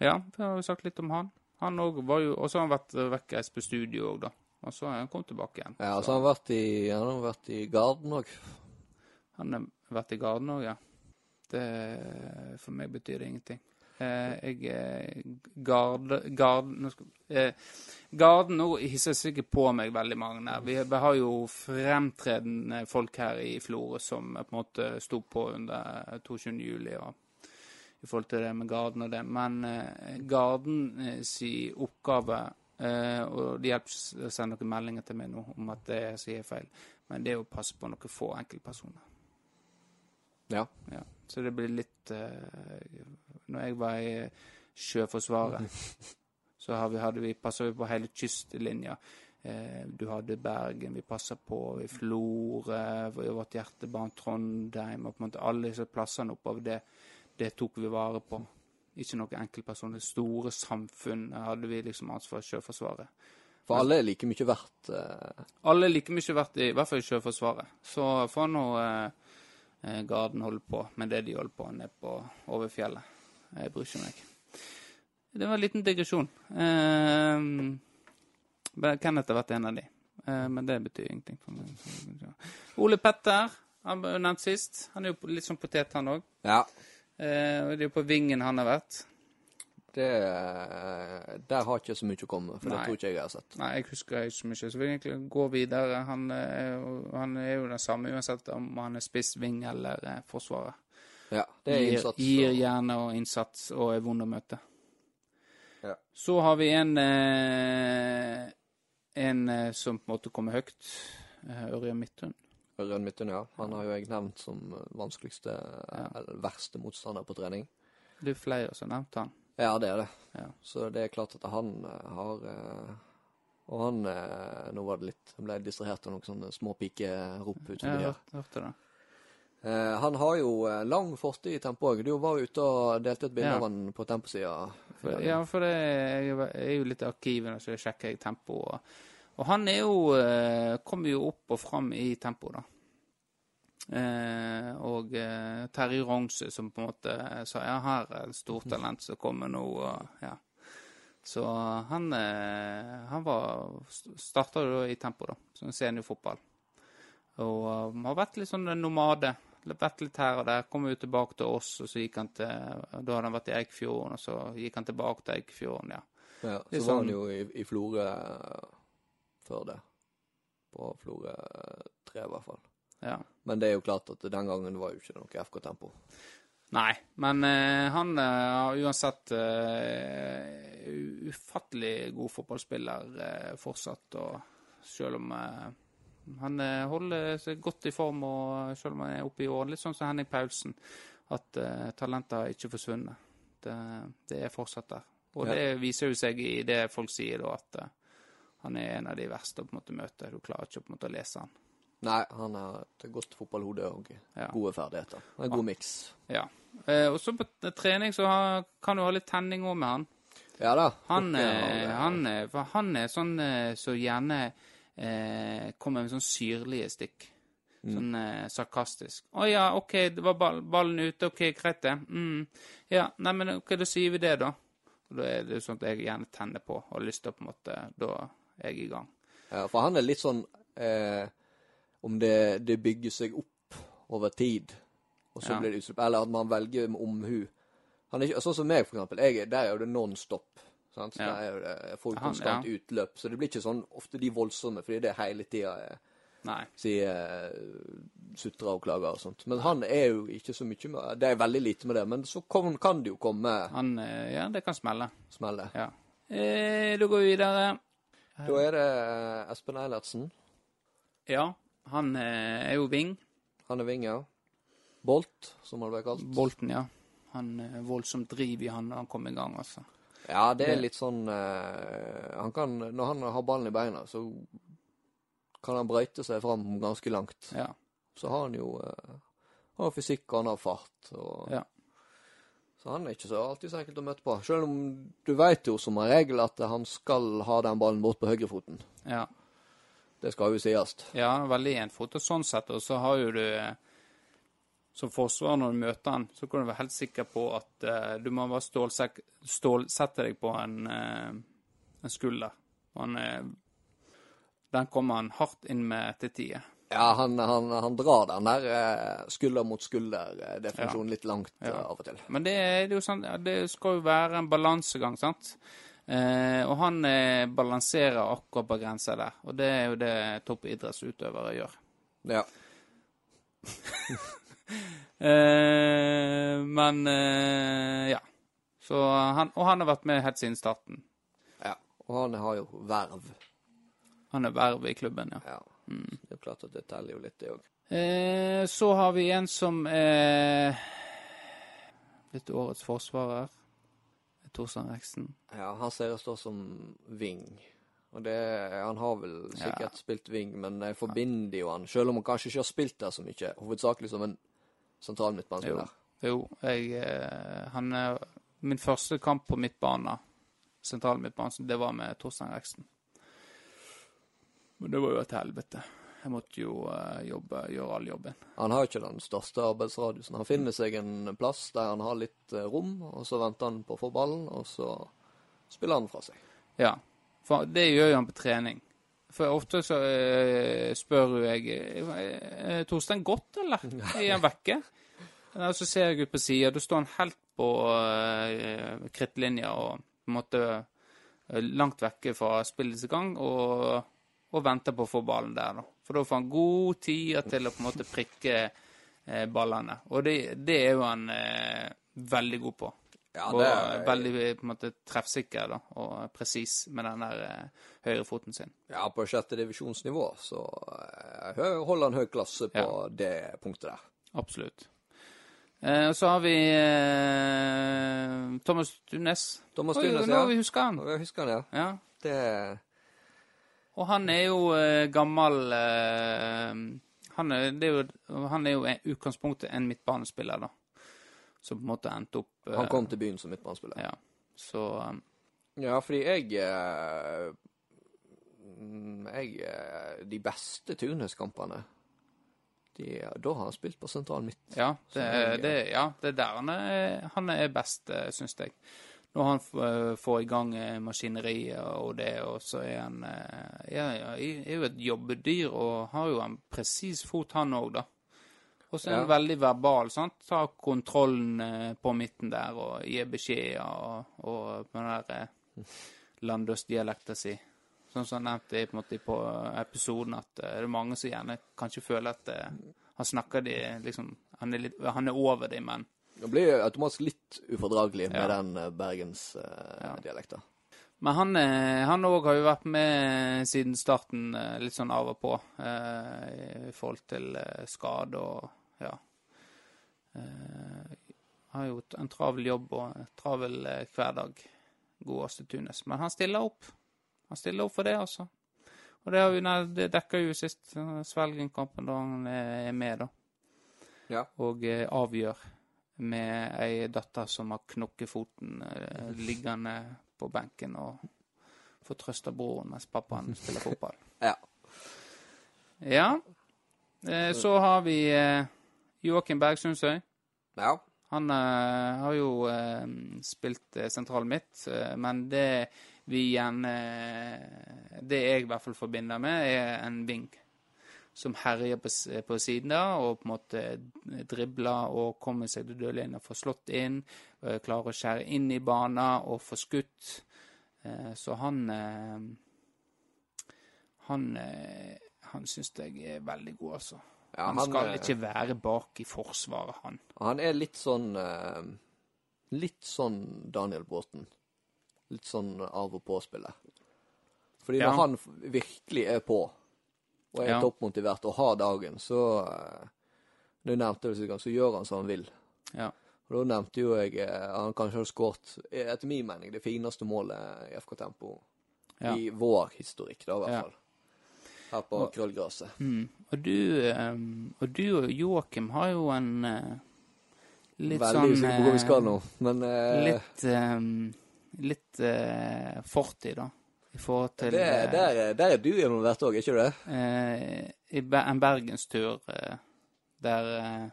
Ja, vi har jo sagt litt om han. Han òg var jo Og så har han vært vekk reist på studio òg, da. Og så har han kommet tilbake igjen. Ja, Så så han har vært i, han har vært i Garden òg. han har vært i Garden òg, ja. Det For meg betyr det ingenting. Eh, jeg Garde... Garden nå skal, eh, Garden nå hisser sikkert på meg veldig mange der. Vi, vi har jo fremtredende folk her i Florø som på en måte sto på under 22. juli og i forhold til det med Garden og det. Men eh, Garden eh, si oppgave eh, Og det hjelper å sende noen meldinger til meg nå om at det jeg sier er feil, men det er å passe på noen få enkeltpersoner. Ja. Ja, så det blir litt eh, Når jeg var i Sjøforsvaret, *laughs* så vi, hadde vi, passa på hele kystlinja. Eh, du hadde Bergen, vi passa på i Florø, i vårt hjertebarn Trondheim og på en måte Alle disse plassene oppover det, det tok vi vare på. Ikke noen enkeltpersoner. Store samfunn hadde vi liksom ansvar for Sjøforsvaret. For alle er like mye verdt. eh, Alle er like mye verdt, i, i hvert fall i Sjøforsvaret. Så får nå eh, eh, Garden holde på med det de holder på nede på over fjellet. Jeg bryr ikke meg. Det var en liten digresjon. Uh, Kenneth har vært en av de, Uh, men det betyr ingenting for meg. Ole Petter, han ble nevnt sist. Han er jo litt sånn potet, han òg. Ja. Uh, det er jo på Vingen han har vært. Det, der har ikke så mye å komme, for Nei. det tror ikke jeg jeg har sett. Nei, jeg husker ikke så mye, så vi egentlig gå videre. Han, han er jo den samme uansett om han er spiss, ving eller forsvarer. Ja, det er Gir, innsats. gir og- gjerne og innsats og er vond å møte. Ja. Så har vi en eh, en eh, som på en måte kommer høyt. Eh, Ørjan Midthun. Ørjan Midthun, ja. Han har jo jeg nevnt som vanskeligste, eller verste motstander på trening. Det er flere som har nevnt han. Ja, det er det. Ja. Så det er klart at han har Og han Nå var det litt ble distrahert av noen sånne små pikerop utenfor her. hørte, hørte det. Eh, han har jo eh, lang fortid i tempo òg. Du var jo ute og delte ut bilde Ja. av han på temposida. Ja, for det, jeg er jo litt i arkivene, så sjekker jeg tempo. Og, og han er jo eh, Kommer jo opp og fram i tempo, da. Eh, og Terje Rognsø som på en måte sa ja, her er et stort talent som kommer nå. Og, ja. Så han, han var starta jo i tempo, da, som seniorfotball. Og um, har vært litt sånn en nomade. Vært litt her og der. Kom jo tilbake til oss, og så gikk han til Da hadde han vært i Eikfjorden, og så gikk han tilbake til Eikfjorden, ja. Ja, så sånn, var han sånn- jo i, i Florø eh, før det. På Florø 3, i hvert fall. ja. Men det er jo klart at den gangen var jo ikke noe FK-tempo. Nei, men eh, han har uansett eh, ufattelig god fotballspiller eh, fortsatt, og selv om eh, han eh, holder seg godt i form, og selv om han er oppe i årene, litt sånn som Henning Paulsen, at eh, talentet har ikke forsvunnet. Det, det er fortsatt der. Og Ja. det viser jo seg i det folk sier da, at eh, han er en av de verste å på en måte møte. Du klarer ikke på en måte å lese han. Nei, han har et godt fotballhode og Ja. gode ferdigheter. En god miks. Ja. Eh, og så på trening så har, kan du ha litt tenning òg med han. Ja da. Han, okay, eh, eh, han, for han er sånn eh, så gjerne eh, kommer med sånn syrlige stikk. Sånn eh, sarkastisk. 'Å ja, OK, det var ball, ballen ute. OK, greit, det. Mm. Ja, nei, men OK, da sier vi det, da.' Og Da er det sånn at jeg gjerne tenner på og har lyst til å på en måte Da er jeg i gang. Ja, for han er litt sånn eh, Om det, det bygger seg opp over tid, og så Ja. blir det utslipp, eller at man velger med omhu. Han er ikke, Sånn som meg, for eksempel. Jeg, er- der er det non stop. Sant? Ja. det er jo det, Folk får jo Han- konstant utløp, så det blir ikke sånn ofte de voldsomme, fordi det er hele tida sier eh, sutrer og klager og sånt. Men han er jo ikke så mye med Det er veldig lite med det, men så kom, kan det jo komme Han eh, Ja, det kan smelle. smelle. Ja. Eh, da går vi videre. Da er det eh, Espen Eilertsen. Ja, han eh, er jo wing. Han er ving, ja. Bolt, som han ble kalt. Bolten, ja. Han er voldsomt driv i han når han kom i gang, altså. Ja, det er litt sånn uh, Han kan Når han har ballen i beina, så kan han brøyte seg fram ganske langt. Ja. Så har han jo uh, han har fysikk, og han har fart. Og, Ja. Så han er ikke så alltid så enkelt å møte på. Selv om du vet jo som en regel at han skal ha den ballen bort på høyrefoten. Ja. Det skal jo sies. Ja, veldig enfota sånn sett. Og så har jo du eh, Som forsvarer, når du møter han, så kan du være helt sikker på at uh, du må bare stålsette deg på en, uh, en skulder. Han, uh, den kommer han hardt inn med til tider. Ja, han, han, han drar den der eh, skulder mot skulder-definisjonen litt langt eh, av og til. Men det, det sånn, ja, det skal jo være en balansegang, sant? Eh, og han eh, balanserer akkurat på grensa der. Og det er jo det toppidrettsutøvere gjør. Ja. *laughs* *laughs* Eh, men eh, ja. Så han, og han har vært med helt siden starten. ja. Og han har jo verv. Han er verv i klubben, ja. Ja. Det er klart at det teller jo litt, det òg. Eh, så har vi en som er blitt årets forsvarer. Torstein Reksten. Ja, han ser ut som wing. Og det, Han har vel sikkert spilt wing, men jeg forbinder jo han, selv om han kanskje ikke har spilt der så mye, hovedsakelig som en sentral Jo, midtbanespiller. jo jeg, eh, han er Min første kamp på midtbane, sentral midtbane, det var med Torstein Reksten. Men det var jo et helvete. Jeg måtte jo eh, jobbe, gjøre all jobben. Han har jo ikke den største arbeidsradiusen. Han finner seg en plass der han har litt eh, rom, og så venter han på å få ballen, og så spiller han fra seg. Ja, for det gjør jo han på trening. For ofte så eh, spør jeg eh, Er Torstein godt, eller? Er han vekke? Og så ser jeg ut på sida, da står han helt på uh, krittlinja og på en måte eh, langt vekke fra spillets gang og, og venter på å få ballen der, da. For da får han god tid til å på en måte prikke eh, ballene. Og det, det er jo han eh, veldig god på. Ja, og det er- veldig på en måte treffsikker da, og presis med den der eh, høyrefoten sin. Ja, på sjette divisjonsnivå så eh, holder han høy klasse på Ja. det punktet der. Absolutt. Eh, og så har vi eh, Thomas Tunes. Thomas Oi, Tunes, nå ja. vi husker han. Og husker han, ja. Ja. Det Og han er jo eh, gammel eh, han, er, det jo, han er jo utgangspunktet en midtbanespiller, da. Som på en måte endte opp eh, Han kom til byen som midtbanespiller. Ja. Så eh, Ja, fordi jeg eh, Jeg eh, De beste Tunes-kampene de, Da har han spilt på sentral midt. ja, det, Så det, ja, det er der han er, han er best, syns jeg. Når han får i gang maskineriet og det, og så er han ja, ja, er jo et jobbedyr og har jo en presis fot, han òg, da. Og så er han Ja. veldig verbal. sant? Ta kontrollen eh, på midten der og gi beskjeder og, og på den der eh, landøstdialekta si. Sånn som han nevnte på, måte på episoden, at eh, det er mange som gjerne kanskje føler at han snakker de liksom Han er, litt, han er over de, men Det blir automatisk litt ufordragelig med Ja. den uh, bergensdialekta. Men han han òg har jo vært med siden starten, litt sånn av og på, eh, i forhold til skade og ja. Eh, har jo en travel jobb og en travel eh, hverdag, godeste Tunes. Men han stiller opp. Han stiller opp for det, altså. Og det, har vi, det dekker jo sist eh, Svelgen-kampen, da han er med, da. Ja. Og eh, avgjør med ei datter som har knokkefoten eh, *laughs* liggende på benken og får trøste broren mens pappaen *laughs* spiller fotball. Ja. Ja. Eh, så har vi Joakim Bergsundsøy. ja. Han uh, har jo uh, spilt uh, sentral midt, men det vi igjen Det jeg i hvert fall forbinder med, er en wing som herjer på, på siden da, og på en måte dribler og kommer seg til dørlinja, får slått inn, klarer å skjære inn i banen og får skutt. Så han Han, han syns jeg er veldig god, altså. Ja, han, han, skal eh, ikke være bak i forsvaret, han. Han er litt sånn eh, Litt sånn Daniel Bråten. Litt sånn av og på-spiller. Fordi Ja. når han virkelig er på, og er Ja. toppmotivert og har dagen, så eh, Du nevnte det sist gang, så gjør han som han vil. Ja. Og Da nevnte jo jeg eh, han kanskje har skåret, eh, etter min mening, det fineste målet i FK Tempo Ja. i vår historikk, da i hvert Ja. fall. Her på krøllgraset. Mm. Og, du, eh, og du og Joakim har jo en uh, litt Veldig sånn usikker på hvor vi skal eh, nå, men uh, Litt, um, litt uh, fortid, da. I forhold til det, eh, der, er- der er du involvert òg, ikke det? eh, I en bergenstur eh, der eh,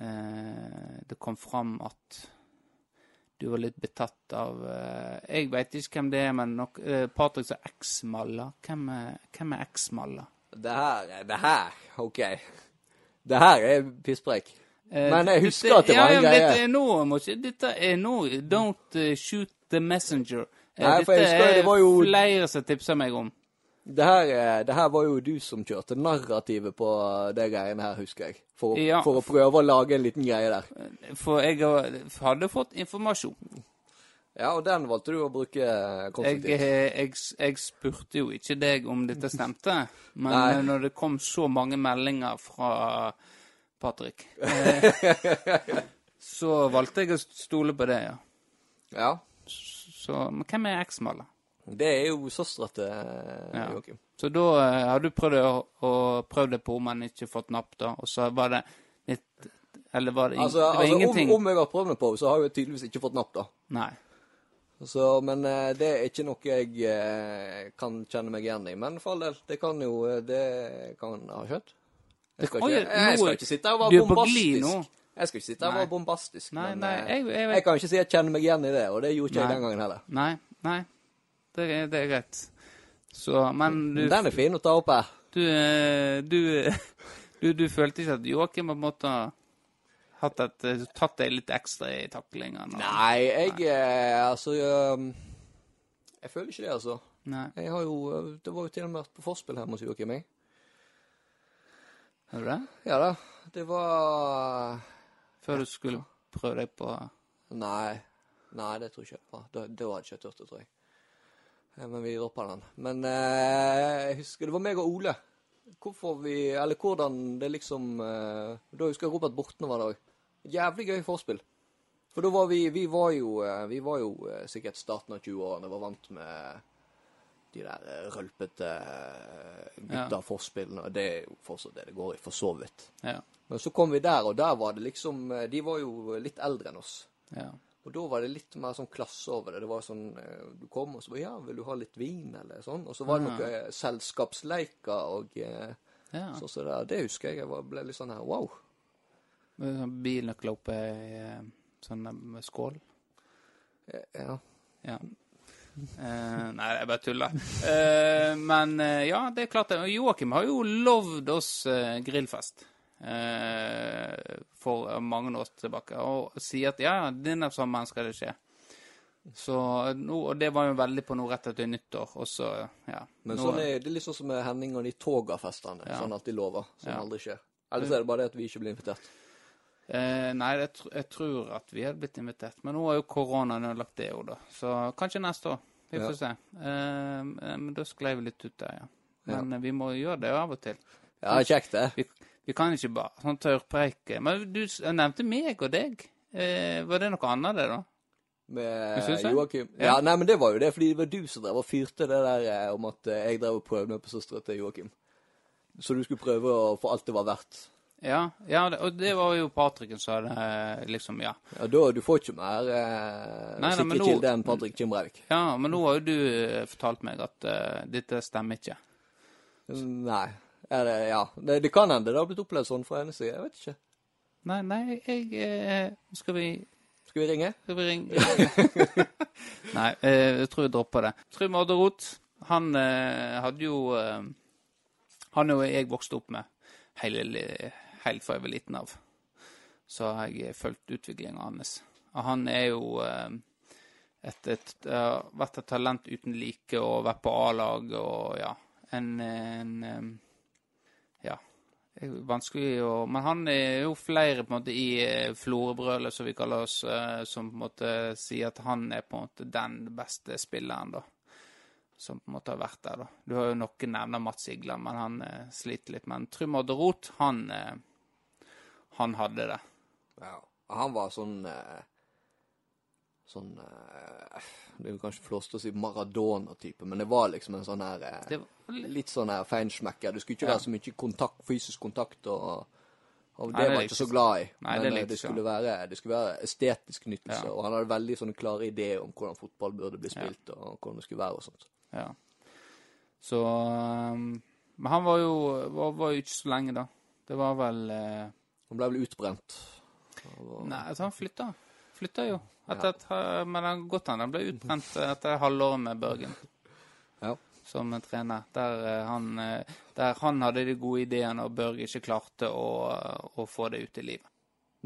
eh, det kom fram at du var litt betatt av eh, Jeg veit ikke hvem det er, men nok, eh, Patrick sa X-Malla. Hvem er, hvem er X-Malla? Det her, er- det her, OK. Det her er pisspreik. Eh, Men jeg dette- husker at det var en ja, greie. Dette er nå, ikke, dette er nå Don't shoot the messenger. Nei, dette husker det jo- er flere som tipser meg om. Det her, eh, det her var jo du som kjørte narrativet på det greiene her, husker jeg. For, Ja. for å prøve å lage en liten greie der. For jeg hadde fått informasjon. Ja, og den valgte du å bruke konstruktivt. Jeg, konstruktivt. eh, jeg, jeg spurte jo ikke deg om dette stemte, men Nei. eh, når det kom så mange meldinger fra Patrick, *laughs* eh, så valgte jeg å stole på det, ja. Ja. Så, men hvem er X-Malla? Det er jo søstera til Ja. Joakim. Så da eh, har du prøvd å, å prøvd det på, men ikke fått napp, da. Og så var det litt Eller var det, in Altså, det var altså ingenting? om, om jeg har prøvd det på, så har jeg tydeligvis ikke fått napp, da. Nei. Så, men eh, det er ikke noe jeg eh, kan kjenne meg igjen i. Men for all del, det kan jo eh, Det kan ha skjedd. Jeg skal, ikke, jeg skal ikke sitte her og være bombastisk. Jeg skal ikke sitte her og være bombastisk. Nei, men nei, jeg, jeg, jeg kan ikke si jeg kjenner meg igjen i det, og det gjorde ikke jeg den gangen heller. Nei, nei. Det det er greit. Så, men du Den er fin å ta opp her. Du, eh, du, *laughs* du, du følte ikke at Joakim på en måte hatt et, eh, tatt deg litt ekstra i taklingene? Nei, jeg Nei. Altså jeg, Jeg føler ikke det, altså. Nei. Jeg har jo eh, Det var jo til og med vært på forspill her hos Joakim, jeg. Har du det? Ja da. Det var Før du skulle prøve deg på Nei. Nei, det tror jeg ikke. Da, da hadde jeg ikke turt det, tror jeg. Men vi droppa den. Men eh, jeg husker det var meg og Ole. Hvorfor vi Eller hvordan det liksom eh, Da husker jeg Robert Borten var der òg. Jævlig gøy forspill. For da var vi Vi var jo, eh, vi var jo eh, sikkert starten av 20-årene. Var vant med de der eh, rølpete gutta-forspillene. Og det er jo fortsatt det det går i, for så vidt. Ja. Men så kom vi der, og der var det liksom De var jo litt eldre enn oss. ja. Og da var det litt mer sånn klasse over det. Det var sånn eh, Du kom og så bare Ja, vil du ha litt vin, eller sånn? Og så var det noe noen eh, selskapsleiker og eh, ja. sånn det der. Det husker jeg. Jeg var, ble litt sånn her wow. Sånn Bilnøkler oppe i sånn med skål? Ja. Ja. Eh, nei, er bare tuller. Eh, men ja, det er klart det. Joakim har jo lovd oss grillfest for mange år tilbake, og sier at ja, ja, denne sommeren skal det skje. Så nå, Og det var jo veldig på noe rett etter nyttår, og så, ja. Men sånn er, det er litt sånn som med Henning og de togafestene, Ja. sånn at de lover, som Ja. aldri skjer. Eller så er det bare det at vi ikke blir invitert. eh, Nei, jeg, jeg tror at vi hadde blitt invitert, men nå har jo koronaen ødelagt det òg, da. Så kanskje neste år. Vi får se. Eh, men da sklei vi litt ut der, ja. Men eh, vi må gjøre det av og til. Ja, er kjekt, det. Vi, vi kan ikke bare sånn tørrpreike. Men du nevnte meg og deg. Eh, var det noe annet, det, da? Med? Joakim. Ja. Ja. nei, men det var jo det, fordi det var du som drev og fyrte det der eh, om at eh, jeg drev og prøvde meg på søstera til Joakim. Så du skulle prøve å få alt det var verdt. Ja, ja det, og det var jo Patricken som hadde det, liksom Ja. Ja, da, Du får ikke mer eh, sikker kilde enn Patrick Kimbrevik. Ja men nå har jo du eh, fortalt meg at uh, dette stemmer ikke. Nei. Er det, ja. Det, det kan hende det har blitt opplevd sånn fra hennes side. Jeg vet ikke. Nei, nei, jeg eh, Skal vi Skal vi ringe? Skal vi ringe *laughs* Nei, eh, jeg tror jeg dropper det. Trym Odderot, han eh, hadde jo eh, Han og jeg vokste opp med hele, helt fra jeg var liten av. Så har jeg fulgt utviklinga hans. Han er jo eh, et, et, vært et talent uten like og vært på A-lag og ja En, en eh, Ja. Det er jo vanskelig å Men han er jo flere på en måte i eh, Florø-brølet, som vi kaller oss, eh, som på en måte sier at han er på en måte den beste spilleren, da. Som på en måte har vært der, da. Du har jo noen nevner Mats Igland, men han eh, sliter litt. Men Trym Odderot, han eh, Han hadde det. Ja. Han var sånn eh, Sånn eh, Det er jo kanskje flåst å si Maradona-type, men det var liksom en sånn her eh, Det litt sånn her feinschmecker. Det skulle ikke Ja. være så mye kontakt, fysisk kontakt og Og Nei, det det var jeg ikke så glad i. Nei, men eh, det skulle, være, det skulle være estetisk nytelse. Ja. Og han hadde veldig sånne klare ideer om hvordan fotball burde bli spilt, og hvordan det skulle være og sånt. Ja. Så um, Men han var jo, var, var jo ikke så lenge, da. Det var vel eh, Han ble vel utbrent. Var... Nei, altså han flytta. Flytta jo. Eh, men det har godt an. Han ble utbrent etter halvåret med Børgen *laughs* Ja. som trener. Der, eh, han, eh, der han hadde de gode ideene, og Børge ikke klarte å, å få det ut i livet.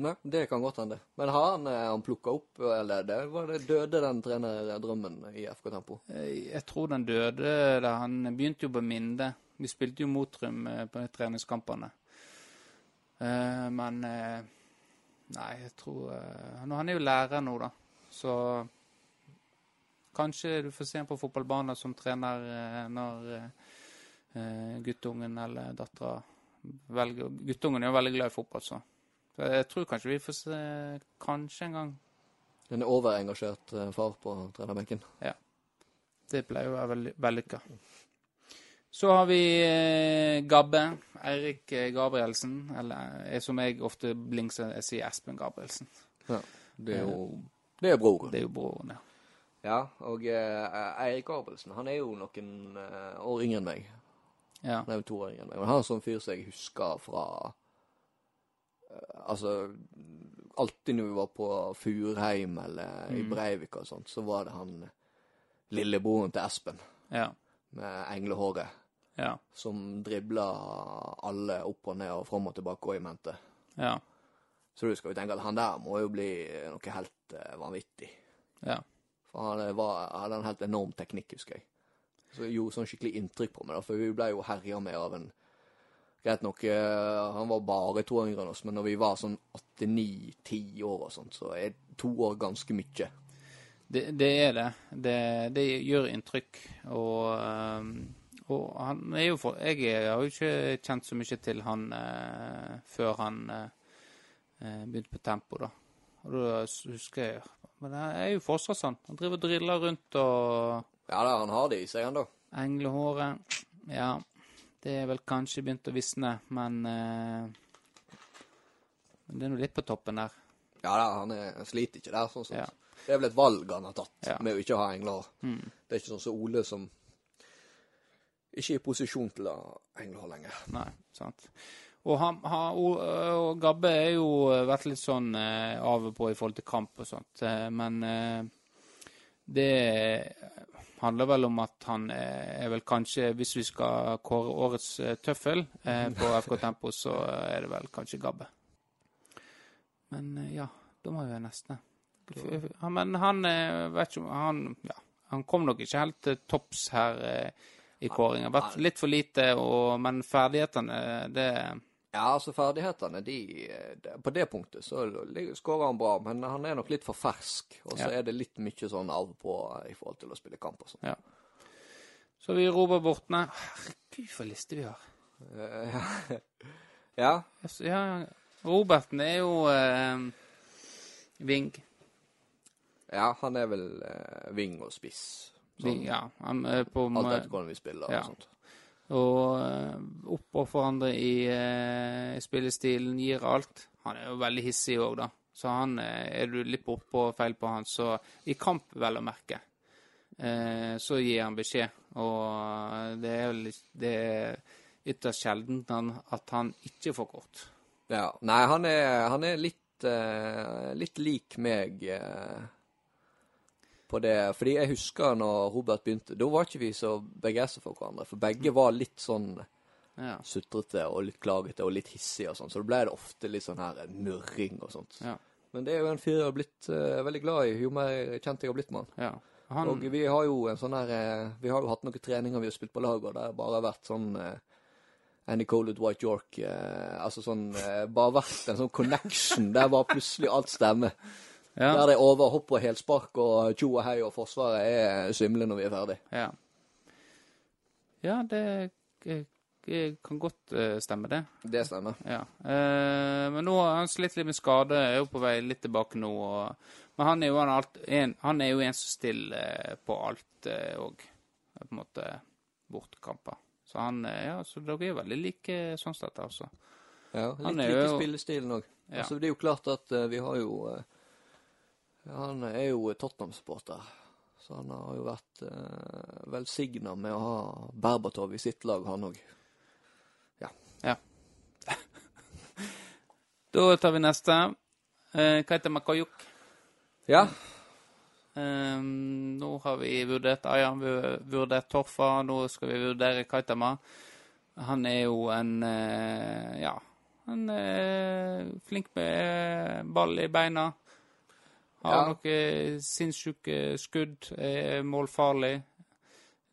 Nei, det kan godt hende. Men har han, eh, han plukka opp, eller det, var det døde den trenerdrømmen i FK Tempo? Jeg tror den døde da han begynte jo på Minde. Vi spilte jo Motrum på treningskampene. Men Nei, jeg tror uh, Han er jo lærer nå, da. Så kanskje du får se ham på fotballbanen som trener uh, når eh, guttungen eller dattera velger Guttungen er jo veldig glad i fotball, så. så jeg tror kanskje vi får se kanskje en gang. En overengasjert far på trenerbenken. Ja. Det pleier å være vellykka. Så har vi eh, Gabbe. Eirik eh, Gabrielsen. Eller eh, som jeg ofte blingser, jeg sier Espen Gabrielsen. Det er jo det er broren. Det er jo broren, ja. Ja, og eh, Eirik Gabrielsen, han er jo noen eh, år yngre enn meg. ja. Han er jo to år yngre enn meg. Men han er sånn fyr som jeg husker fra eh, Altså Alltid når vi var på Furheim eller i Mm. Breivik og sånt, så var det han lillebroren til Espen Ja. med englehåret Ja. som dribla alle opp og ned og fram og tilbake og i mente. Ja. Så du skal jo tenke at han der må jo bli noe helt eh, vanvittig. ja. For han var, hadde en helt enorm teknikk, husker jeg. Så det gjorde sånn skikkelig inntrykk på meg, da, for vi ble jo herja med av en Greit nok, eh, han var bare to år yngre enn oss, men når vi var sånn åtte-ni-ti år og sånt, så er to år ganske mye. Det, det er det. det. Det gjør inntrykk. Og, ehm, og han er jo for Jeg har jo ikke kjent så mye til han eh, før han eh, eh, begynte på tempo, da. Og da husker jeg Men det er jo fortsatt sånn. Han driver og driller rundt og Ja da, han har det i seg, han da. Englehåret Ja, det er vel kanskje begynt å visne, men eh, det er nå litt på toppen der. Ja da, han, er, han sliter ikke der, sånn sett. Ja. Det er vel et valg han har tatt, Ja. med å ikke ha engler. Mm. Det er ikke sånn som Ole, som ikke i posisjon til å ha englehår lenger. Nei, sant. Og, han, han, og, og Gabbe er jo vært litt sånn eh, av og på i forhold til kamp og sånt, eh, men eh, det handler vel om at han eh, er vel kanskje, hvis vi skal kåre årets eh, tøffel eh, på *laughs* FK Tempo, så er det vel kanskje Gabbe. Men eh, ja, da må vi være neste. Men han eh, vet ikke om han, ja, han kom nok ikke helt til topps her eh, i kåringa. Vært litt for lite, og, men ferdighetene, det Ja, altså ferdighetene, de, de På det punktet så skårer han bra, men han er nok litt for fersk. Og så Ja. er det litt mye sånn av på i forhold til å spille kamp og sånn. Ja. Så vi roper bortene. Herregud, for liste vi har. Eh, *laughs* ja. Ja, Roberten er jo eh, Ving. ja, han er vel eh, ving og spiss. Ving, ja. Han er på Alt etter hvordan vi spiller Ja. og sånt. Og oppå opp og hverandre i i spillestilen, gir alt. Han er jo veldig hissig òg, da. Så han eh, er du litt bortpå og feil på han, så i kamp, vel å merke, eh, så gir han beskjed. Og det er, vel det er ytterst sjeldent at han ikke får kort. Ja. Nei, han er, han er litt, eh, litt lik meg eh, på det. Fordi jeg husker når Robert begynte, da var ikke vi så begeistra for hverandre. For begge var litt sånn Ja. sutrete og litt klagete og litt hissige og sånn. Så da ble det ofte litt sånn her murring og sånt. Ja. Men det er jo en fyr jeg har blitt uh, veldig glad i, jo mer kjent jeg har blitt med han. ja. Han, Og vi har jo en sånn her uh, Vi har jo hatt noen treninger vi har spilt på lag, og det har bare vært sånn uh, Andy Cole White York Altså sånn Bare vært en sånn connection der bare plutselig alt stemmer. Ja, Der det er overhopp og helspark og tjo og hei, og Forsvaret er svimle når vi er ferdig. ja. Ja, det eh, eh, kan godt eh, stemme, det. Det stemmer. Ja. Eh, men nå har han slitt litt med skade, er jo på vei litt tilbake nå. Og, men han er jo en, alt, en, han er jo en som stiller eh, på alt òg. på en måte bortkamper. Så han eh, Ja, så dere er veldig like sånn sett, altså. Ja, Han litt like jo- spillestilen òg. Ja. Altså, det er jo klart at uh, vi har jo eh, Han er jo Tottenham-supporter. Så han har jo vært eh, velsigna med å ha Berbatov i sitt lag, han òg. *laughs* Da tar vi neste. Eh, Kaita Makayuk. Ja. Ehm, nå har vi vurdert Ayan, vi har vurdert Torfa, nå skal vi vurdere Kaitama. Han er jo en eh, ja, han er flink med ball i beina. Har Ja. noen sinnssyke skudd, er målfarlig.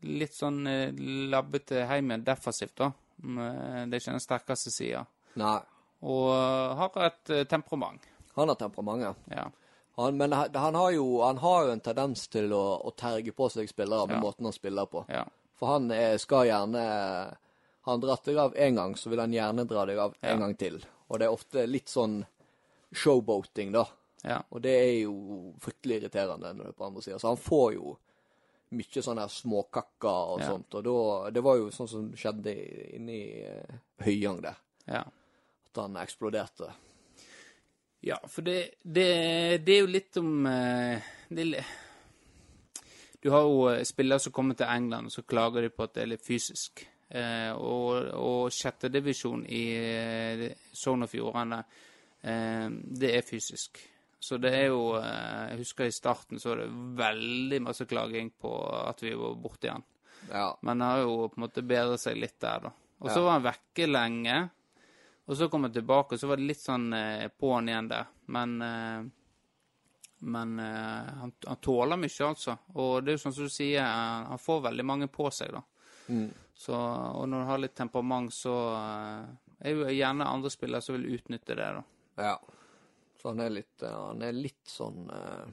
Litt sånn eh, labbete hjemme defensivt, da. Det er ikke den sterkeste sida. Og eh, har et eh, temperament. Han har temperament. Ja. Han, men han, har jo, han har jo en tendens til å, å terge på seg spillere med Ja. måten han spiller på. ja. For han er, skal gjerne Har han dratt deg av én gang, så vil han gjerne dra deg av en Ja. gang til. Og det er ofte litt sånn showboating, da. Ja. Og det er jo fryktelig irriterende når det er på andre sida. Så han får jo mye sånne småkakker og Ja. sånt. Og da Det var jo sånn som skjedde Inni inne i uh, Høyang der. ja. At han eksploderte. Ja, for det, det, det er jo litt om eh, det Du har jo eh, spillere som kommer til England, og så klager de på at det er litt fysisk. Eh, og, og sjettedivisjon i Sogn og Fjordane, eh, det er fysisk. Så det er jo eh, Jeg husker i starten så var det veldig masse klaging på at vi var borte igjen. Ja. Men han har jo på en måte bedret seg litt der, da. Og så Ja. var han vekke lenge. Og så kom han tilbake, og så var det litt sånn eh, på han igjen der. Men eh, Men han, han tåler mye, altså. Og det er jo sånn som du sier, han, han får veldig mange på seg, da. Mm. Så, og når du har litt temperament, så er jo gjerne andre spillere som vil utnytte det, da. ja. Så han er litt eh, Han er litt sånn eh,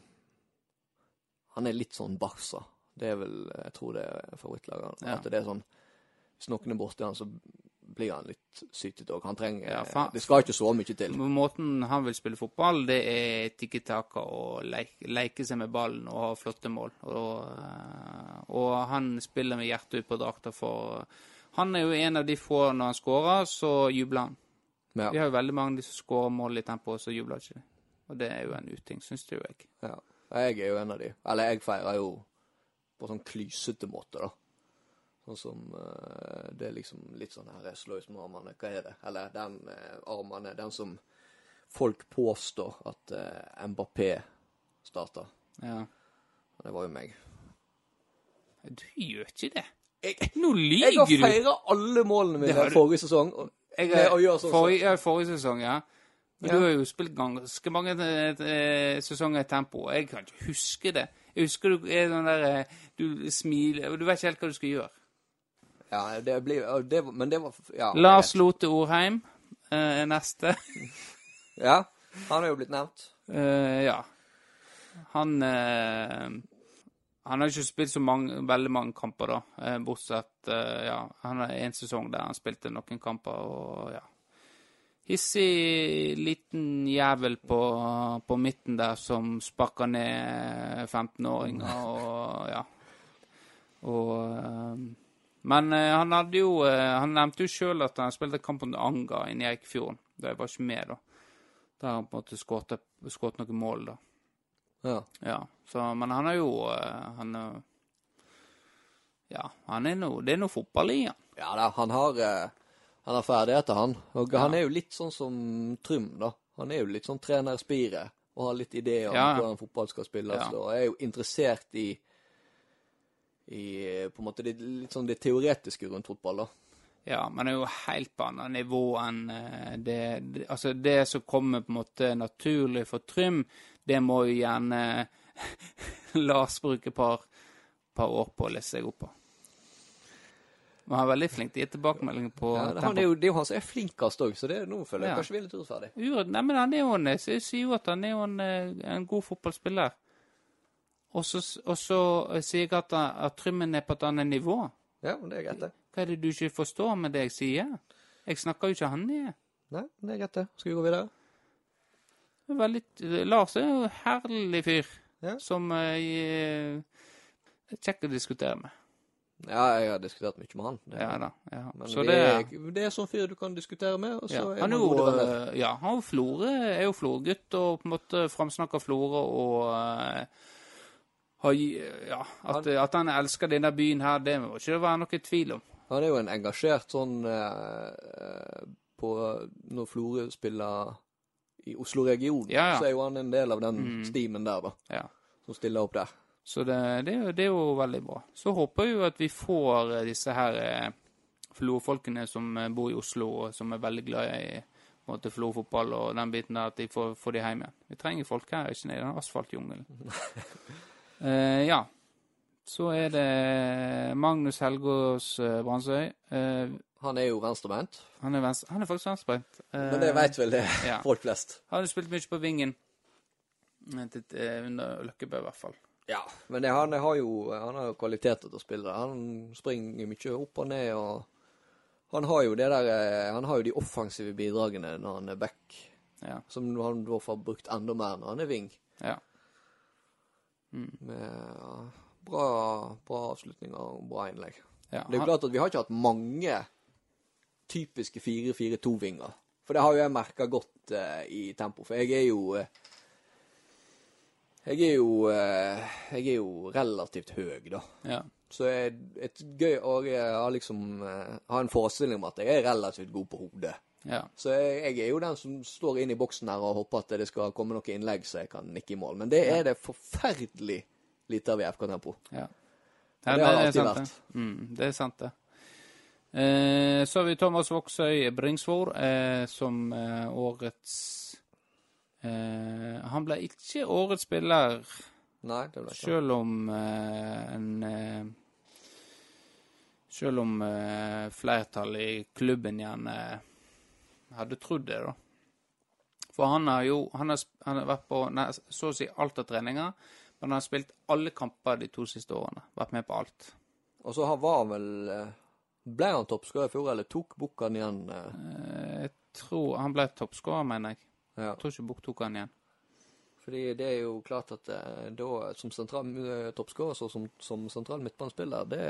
Han er litt sånn Barca. Det er vel Jeg tror det er favorittlaget. Ja. At det er sånn Hvis noen er borti han, så blir han litt sytete òg. Han trenger Ja, faen. Det skal ikke så mye til. Måten han vil spille fotball, det er tikki taka og leke, leke seg med ballen og ha flotte mål. Og, eh, og han spiller med hjertet ut på drakta for Han er jo en av de få når han skårer, så jubler han. Ja. Vi har jo veldig mange de som skårer mål i tempo, og så jubler ikke de. Og det er jo en uting, syns jo jeg. Ja. Jeg er jo en av de. Eller jeg feirer jo på sånn klysete måte, da. Sånn som uh, Det er liksom litt sånn her sløys med armene. Hva er det? Eller den uh, armene Den som folk påstår at uh, Mbappé starta. Ja. Og Det var jo meg. Du gjør ikke det. Jeg, Nå jeg har du! feira alle målene mine har forrige sesong. Og, Jeg, sånn forrige, ja, forrige sesong, ja. Men Ja. du har jo spilt ganske mange eh, sesonger i tempo. Jeg kan ikke huske det. Jeg husker du er sånn der eh, Du smiler og Du vet ikke helt hva du skal gjøre. ja, det blir det, Men det var Ja. Lars Lote Orheim eh, er neste. *laughs* Ja. Han er jo blitt nevnt. Uh, ja. Han uh, Han har ikke spilt så mange, veldig mange kamper, da. Bortsett eh, Ja, han har en sesong der han spilte noen kamper, og ja. Hissig liten jævel på, på midten der som sparker ned 15-åringer *laughs* og ja. Og eh, Men eh, han hadde jo Han nevnte jo sjøl at han spilte kamp mot Anga i Eikfjorden. Da jeg var ikke med, da. Der han på en måte skåret noen mål, da. Ja. Ja, så, men han er jo Han er Ja, han er noe Det er noe fotball i han. Ja da, han har, eh, han har ferdigheter, han. Og Ja. han er jo litt sånn som Trym, da. Han er jo litt sånn trenerspiret, og har litt ideer om Ja. hvordan fotball skal spilles. Ja. Og er jo interessert i, i på en måte det, litt sånn det teoretiske rundt fotball, da. Ja, men det er jo helt på annet nivå enn eh, det, det Altså, det som kommer på en måte naturlig for Trym, det må jo gjerne *laughs* Lars bruke par, par år på å lese seg opp på. Men han er veldig flink til å gi tilbakemelding på Ja, det, er jo, det er jo han som er flinkest òg, så det, er, nå føler jeg Ja. kanskje vi er litt urettferdig. Nei, men han er jo en, jeg sier jo at han er jo en, eh, en god fotballspiller. Og så, sier jeg at, han- at Trymmen er på et annet nivå. Ja, det er greit, det. Hva er det du ikke forstår med det jeg sier? Jeg snakker jo ikke han ned. Nei, det er greit, det. Skal vi gå videre? Er Veldig, Lars er jo en herlig fyr Ja. som eh, kjekk å diskutere med. Ja, jeg har diskutert mye med han. Det, Ja da. Ja. Men Så vi det er, det er sånn fyr du kan diskutere med, og så ja. er Han jo, venner. eh, ja, han Florø, er jo Florø-gutt og på en måte framsnakker Florø og uh, har, ja, at, at han elsker denne byen her, det må ikke det være noe tvil om. Han er jo en engasjert sånn eh, på Når Florø spiller i Oslo-regionen, Ja, så er jo han en del av den Mm. stimen der, da. Ja. Som stiller opp der. Så det, det, det er jo veldig bra. Så håper jo at vi får eh, disse her eh, Florø-folkene som eh, bor i Oslo, og som er veldig glad i måte Florø-fotball og den biten der, at de får, får de hjem igjen. Vi trenger folk her, ikke nede i den asfaltjungelen. uh, *laughs* ja. Så er det Magnus Helgås Brandsøy. Eh, Han er jo venstrebeint, han, han er faktisk venstrebeint. Uh, men det veit vel det ja. folk flest. Han har spilt mye på vingen. Under Løkkebø, i hvert fall. Ja, men det, han har jo han har jo kvaliteter til å spille. Han springer mye opp og ned, og han har jo det der eh, Han har jo de offensive bidragene når han er back, Ja. som han da får brukt enda mer når han er wing. ja. Med bra, bra avslutninger og bra innlegg. ja. Det er jo klart at vi har ikke hatt mange typiske 4-4-2-vinger. For det har jo jeg merka godt uh, i tempo. For jeg er jo eh, Jeg er jo eh, Jeg er jo relativt høy, da. ja. Så jeg, et gøy å jeg har liksom eh, har en forestilling om at jeg er relativt god på hodet. ja. Så jeg, jeg er jo den som står inne i boksen her og håper at det skal komme noe innlegg så jeg kan nikke i mål. Men det er det forferdelig lite av i FK Tempo. Ja. Ja, det har det alltid vært. Det. Mm, det er sant, det. Eh, så har vi Thomas Voksøy Bringsvor eh, som eh, årets eh, Han ble ikke årets spiller, Nei, det ble ikke. selv om uh, en eh, Selv om flertallet i klubben gjerne hadde trodd det, da. For han har jo han har, han har vært på nei, så å si alt av treninger, men han har spilt alle kamper de to siste årene. Vært med på alt. Og så han var vel Ble han toppskårer i fjor, eller tok Bukkan igjen? Jeg tror Han ble toppskårer, mener jeg. Ja. Jeg tror ikke Buch tok han igjen. Fordi det er jo klart at eh, da, som sentral eh, toppskårer, og som, som sentral midtbanespiller, det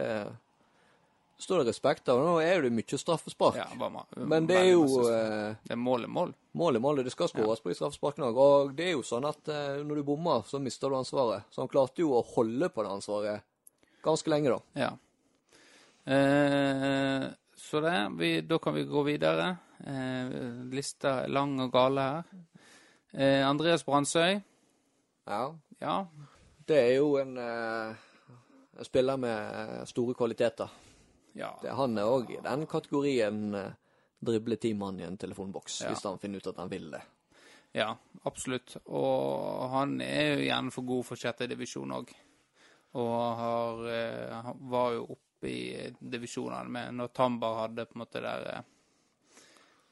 står det respekt av. Nå er det mye straffespark. Ja, bare Men det er jo eh, Det er mål er mål. mål i målet. Det skal skåres på de straffesparkene òg. Og det er jo sånn at når du bommer, så mister du ansvaret. Så han klarte jo å holde på det ansvaret ganske lenge, da. Ja. Eh, så det, vi, da kan vi gå videre. Eh, lista er lang og gale her. Eh, Andreas Brandsøy. Ja. Ja, Det er jo en, eh, en spiller med store kvaliteter. ja. Det, han er òg i den kategorien drible ti mann i en telefonboks, Ja. hvis han finner ut at han vil det. Ja, absolutt. Og han er jo gjerne for god for sjette divisjon òg. Og har, var jo oppe i divisjonene med når Tambar hadde på en måte der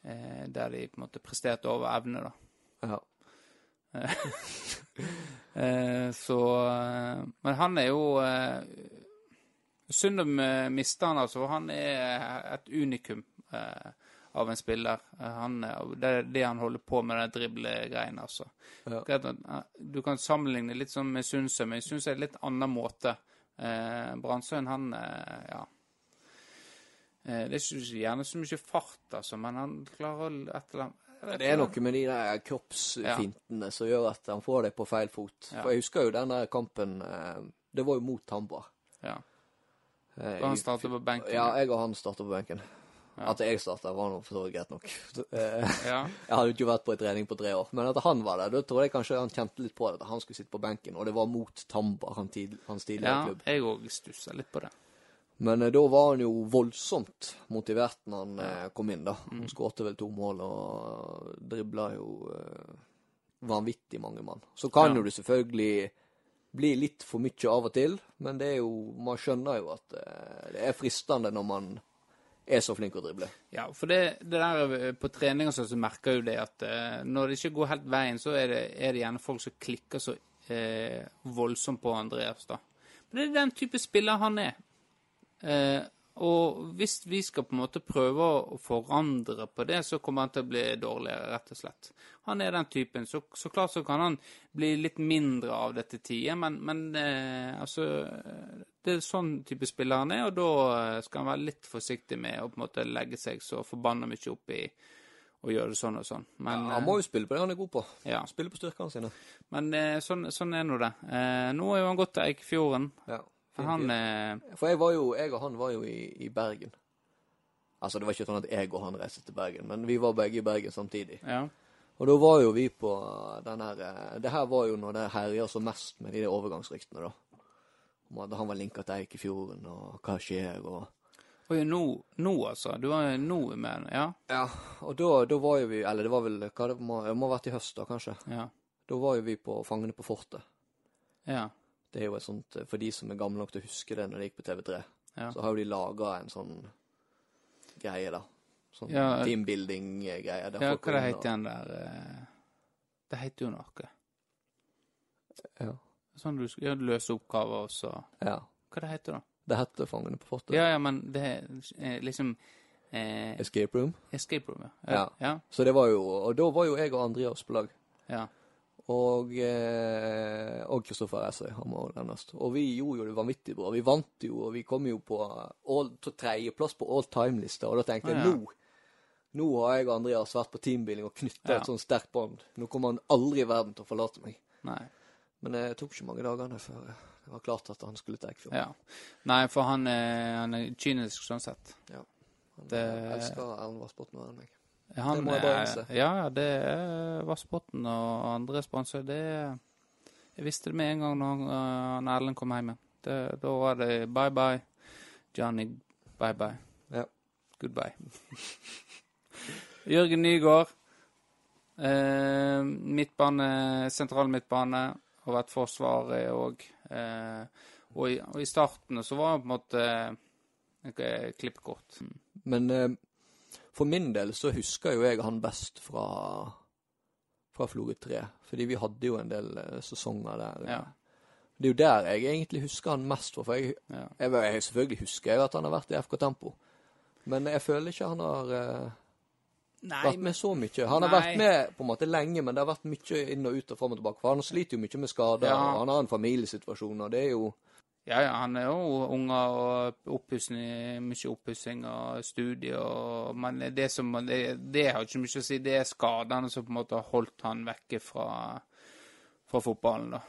eh, eh, Der de på en måte presterte over evne, da. Ja. *laughs* Eh, så eh, Men han er jo eh, Synd å eh, miste han, altså. Han er et unikum eh, av en spiller. Eh, han, det er det han holder på med, den driblegreien, altså. Ja. Eh, Du kan sammenligne litt sånn med Sundsø, men Sundsø er en litt annen måte. Eh, Brandsøen, han eh, Ja. Eh, det er ikke gjerne så mye fart, altså, men han klarer et eller annet Det er noe med de der kroppsfintene som gjør at han får det på feil fot. Ja. For jeg husker jo den der kampen eh, Det var jo mot Tamba. Ja. Eh, Da han startet på benken. Ja, jeg og han starta på benken. Ja. At jeg starta, var nå for så vidt greit nok. *laughs* Ja. Jeg hadde jo ikke vært på en trening på tre år. Men at han var der, da tror jeg kanskje han kjente litt på det. At han skulle sitte på benken. Og det var mot Tamba, han hans tidligere Ja, klubb. jeg òg stussa litt på det. Men eh, da var han jo voldsomt motivert når han eh, kom inn, da. Mm. Han skårte vel to mål og dribla jo eh, vanvittig mange mann. Så kan Ja. jo det selvfølgelig bli litt for mye av og til, men det er jo Man skjønner jo at det er fristende når man er så flink å drible. Ja, for det, det der på trening og sånn, så merker jo det at når det ikke går helt veien, så er det, er det gjerne folk som klikker så eh, voldsomt på Andreas, da. Men det er den type spiller han er. Eh, og hvis vi skal på en måte prøve å forandre på det, så kommer han til å bli dårligere, rett og slett. Han er den typen. Så, så klart så kan han bli litt mindre av det til tider, men, men eh, altså Det er sånn type spiller han er, og da eh, skal han være litt forsiktig med å på en måte legge seg så forbanna mye opp i å gjøre det sånn og sånn. Men, Han må jo spille på det han er god på. ja, Spille på styrkene sine. men sånn, sånn er nå det. Eh, nå er jo han gått til Eikefjorden. Ja. For han eh, For jeg var jo, jeg og han var jo i, i Bergen. Altså, det var ikke sånn at jeg og han reiste til Bergen, men vi var begge i Bergen samtidig. Ja. Og da var jo vi på den her eh, Det her var jo når det herja så mest med de overgangsryktene, da. Om at han var linka til Eikefjorden, og hva skjer, og Oi, nå, nå altså. Du var nå med Ja. Ja, og da, da var jo vi Eller det var vel hva det må, det må ha vært i høst, da, kanskje. Ja. Da var jo vi på Fangene på fortet. Ja. Det er jo et sånt For de som er gamle nok til å huske det når det gikk på TV3, Ja. så har jo de laga en sånn greie, da. Sånn Ja, teambuilding-greie. ja hva det heter den der eh, Det heter jo noe. Ja. Sånn du skal gjøre løse oppgaver og så ja. Hva det heter da? Det heter Fangene på fortet. Ja, ja, men det er eh, liksom eh, Escape Room. Escape room, ja. Ja. Ja. Så det var jo Og da var jo jeg og Andreas på lag. ja. Og eh, Kristoffer Essøy, han må nevnes. Og vi gjorde jo det vanvittig bra. Vi vant jo, og vi kom jo på all- tredjeplass på all time-lista. Og da tenkte jeg ja. nå nå har jeg og Andreas vært på teambuilding og knytta Ja. et sånt sterkt bånd. Nå kommer han aldri i verden til å forlate meg. Nei. Men det tok ikke mange dagene før det var klart at han skulle til Eikfjord. Ja. Nei, for han er, han er kynisk sånn sett. Ja. Han Det- eh, elsker Erlend Vassbotn mer enn meg. Han, Det må jeg bare innse. Ja, det er Vassbotn og andre sponsorer. Det Jeg visste det med en gang når uh, når Erlend kom hjem. Det, da var det bye bye. Johnny, bye bye. Ja. Goodbye. *laughs* Jørgen Nygaard. Eh, midtbane, sentral midtbane. Har vært forsvarer òg. Eh, og, i- og i starten så var han på en måte eh, klippkort. Men eh, for min del så husker jo jeg han best fra, fra Florø 3. Fordi vi hadde jo en del eh, sesonger der. Ja. Det er jo der jeg egentlig husker han mest fra. For jeg, ja. jeg, jeg selvfølgelig husker jeg at han har vært i FK Tempo. Men jeg føler ikke han har eh, Nei, vært med så mye. Han har Nei. vært med på en måte lenge, men det har vært mye inn og ut og fram og tilbake. For han sliter jo mye med skader, Ja. og han har en familiesituasjon, og det er jo Ja, ja, han er jo unger og oppussing, mye oppussing og studier og Men det som det, det har ikke mye å si. Det er skadene som på en måte har holdt han vekke fra, fra fotballen, da.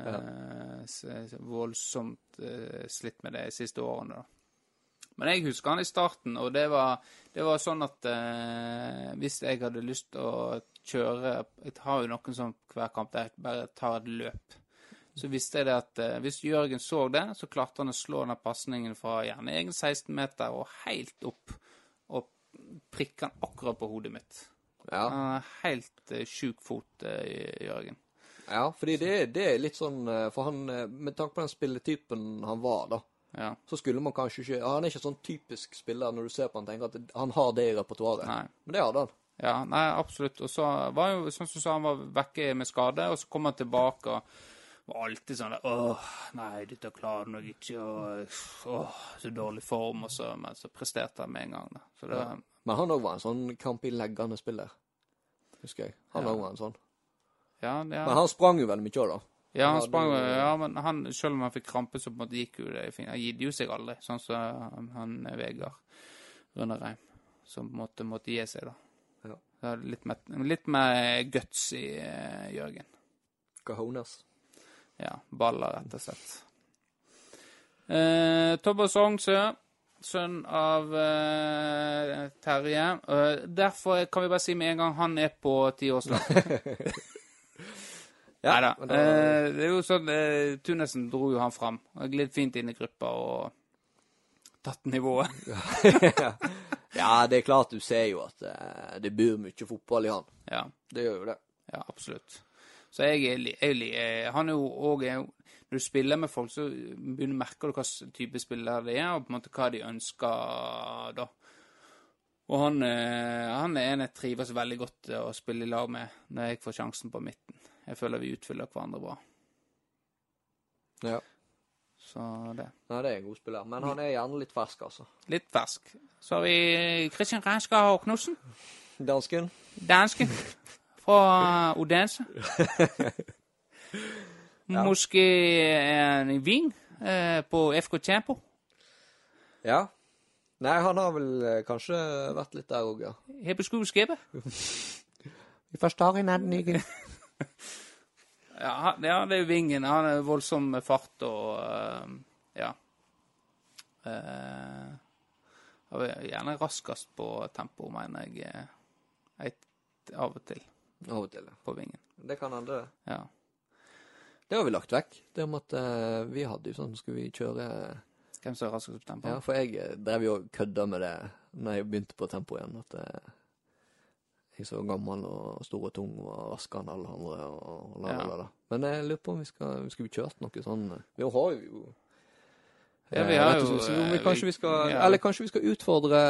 Eh, s- s- voldsomt eh, slitt med det de siste årene, da. Men jeg husker han i starten, og det var, det var sånn at eh, hvis jeg hadde lyst til å kjøre Jeg har jo noen sånn hver kamp der jeg bare tar et løp. Så visste jeg det at eh, hvis Jørgen så det, så klarte han å slå den pasningen fra gjerne egen 16-meter og helt opp og prikke den akkurat på hodet mitt. Ja. Han er helt eh, sjuk fot, eh, Jørgen. Ja, fordi det, det er litt sånn eh, For han, eh, med tanke på den spilletypen han var, da, Ja. så skulle man kanskje ikke Han er ikke sånn typisk spiller når du ser på han tenker at han har det i repertoaret. Nei. Men det hadde han. Ja, nei, absolutt. Og så var jo sånn som du sa, han var vekke med skade, og så kom han tilbake og var alltid sånn der, Åh, nei, dette klarer jeg ikke, og åh, så dårlig form, og så, men så presterte han med en gang, da. Så det, Ja. Men han òg var en sånn kamp i leggende spiller. Husker jeg. Han Ja. òg var en sånn. ja, ja. Men han sprang jo veldig mye òg, da. Ja, han Ja, sprang det- Ja, men han, selv om han fikk krampe, så på en måte gikk jo det fint. Han gitt jo seg aldri, sånn som han, han Vegard Rønnereim, som måte måtte gi seg, da. Ja. Litt, mer, litt mer guts i uh, Jørgen. Cajones. Ja, baller, rett og slett. Eh, Thomas Sognsø, sønn av eh, Terje. Eh, derfor kan vi bare si med en gang han er på tiårslaget. *laughs* Ja, men da- Eh, det er jo sånn eh, Tunesen dro jo han fram. Glidd fint inn i gruppa og tatt nivået. *laughs* Ja, det er klart du ser jo at eh, det bor mye fotball i han. Ja, Det gjør jo det. ja, absolutt. Så jeg jeg, eh, Han er jo òg Når du spiller med folk, så begynner merker du hva type spillere det er, og på en måte hva de ønsker da. Og han, eh, han er en jeg trives veldig godt å spille i lag med når jeg får sjansen på midten. Jeg føler vi utfyller hverandre bra. Ja. Så det. Nei, det er en god spiller. Men han er gjerne litt fersk, altså. Litt fersk. Så har vi Christian Reinskar Knutsen. Dansken? Dansken. Fra Odense. *laughs* Måske en ving eh, på FK Tempo. Ja. Nei, han har vel eh, kanskje vært litt der òg, ja. Har på skipet. Vi forstår hverandre. *laughs* Ja, ikke? ja, det er jo vingen. Han er voldsom fart og uh, ja. Uh, gjerne raskest på tempo, mener jeg. eh, et, av og til Av og til. ja. på vingen. Det kan hende, det. Ja. Det har vi lagt vekk. Det om at eh, vi hadde jo sånn Skulle vi kjøre Hvem som er raskest på tempo? Ja, for jeg eh, drev jo og kødda med det når jeg begynte på tempo igjen. At eh, jeg så gammel og stor og tung og raskere enn alle andre. og la, la, la, la. Men jeg lurer på om vi skal, Skulle vi kjørt noe sånn eh, Vi har jo Ja, vi eh, har jo, vi, kanskje vi- vi skal ja. Eller kanskje vi skal utfordre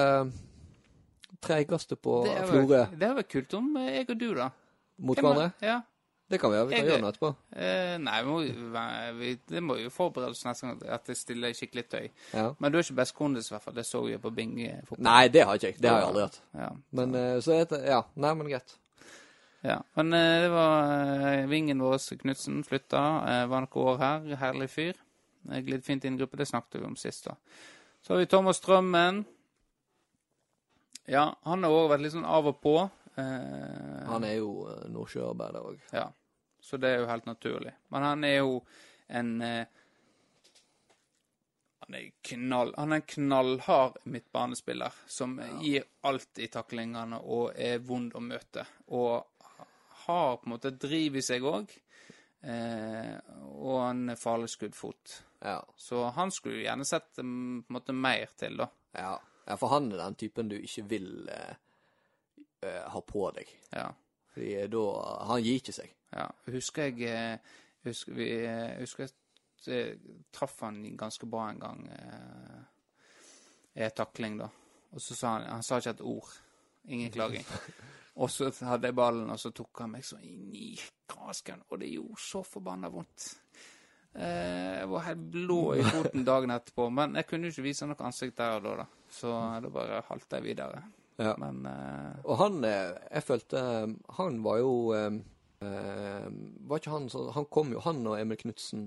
treigeste på Det Florø Det hadde vært kult om jeg og du, da. mot er- hverandre. Ja. Det kan vi gjøre. Vi kan Jeg- gjøre noe etterpå. Eh, nei, vi må, vi, det må jo forberedes nesten neste gang at jeg stiller skikkelig tøy. Ja. Men du er ikke best kondis, i hvert fall. Det så jeg på Bing-fotball. Nei, det har ikke jeg. Det har jeg aldri hatt. Ja. Men så er det Ja. Nei, men greit. ja. Men eh, det var eh, vingen vår, Knutsen, flytta. Eh, var noen år her. Herlig fyr. Eh, Glidd fint inn i gruppe. Det snakket vi om sist, da. Så har vi Thomas Strømmen. Ja, han har òg vært litt sånn av og på. Eh, Han er jo uh, nordsjøarbeider òg. Ja, så det er jo helt naturlig. Men han er jo en eh, Han er knall Han er en knallhard midtbanespiller som gir alt i taklingene og er vond å møte. Og har på en måte driv i seg òg. Eh, og en farlig skuddfot. Ja. Så han skulle jo gjerne sett mm, på en måte mer til, da. Ja. Ja, for han er den typen du ikke vil eh, eh, ha på deg. Ja. Fordi da Han gir ikke seg. Ja, husker jeg eh, husker, vi, eh, husker jeg eh, traff han ganske bra en gang eh, i en takling, da. Og så sa han Han sa ikke et ord. Ingen *laughs* klaging. Og så hadde jeg ballen, og så tok han meg så inn i kasken, og det gjorde så forbanna vondt. Eh, jeg var helt blå i foten dagen etterpå, men jeg kunne jo ikke vise noe ansikt der og da, da. Så da bare halta jeg videre. Ja. Men eh, Og han eh, Jeg følte Han var jo Var ikke han sånn Han kom jo, han og Emil Knutsen,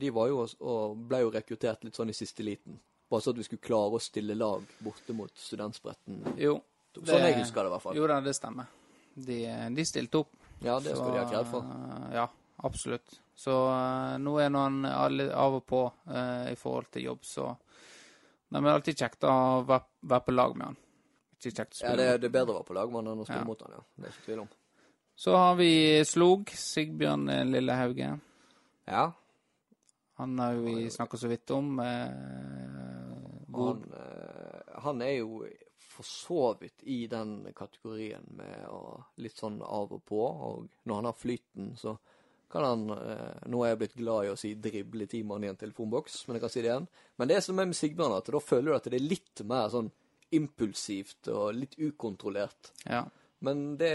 de var jo og- ble jo rekruttert litt sånn i siste liten. Bare så at vi skulle klare å stille lag borte mot studentspretten. jo. Sånn jeg husker det, i hvert fall. Jo da, det stemmer. De, de stilte opp. Ja, det skal de ha kred for. Så, Ja, absolutt. Så eh, nå er nå han av og på eh, i forhold til jobb, så Det er alltid kjekt å være, være på lag med han. Ikke kjekt å Ja, spille det, med. det er bedre å være på lag med han enn å spille Ja. mot han, ja. Det er ikke tvil om. Så har vi Slog, Sigbjørn eh, Lillehauge. Ja. Han har jo vi snakka så vidt om. Eh, han, han er jo for så vidt i den kategorien med å litt sånn av og på. Og når han har flyten, så kan han eh, Nå er jeg blitt glad i å si drible ti mann i en telefonboks, men jeg kan si det igjen. Men det som er med Sigbjørn, at da føler du at det er litt mer sånn impulsivt og litt ukontrollert. Ja. Men det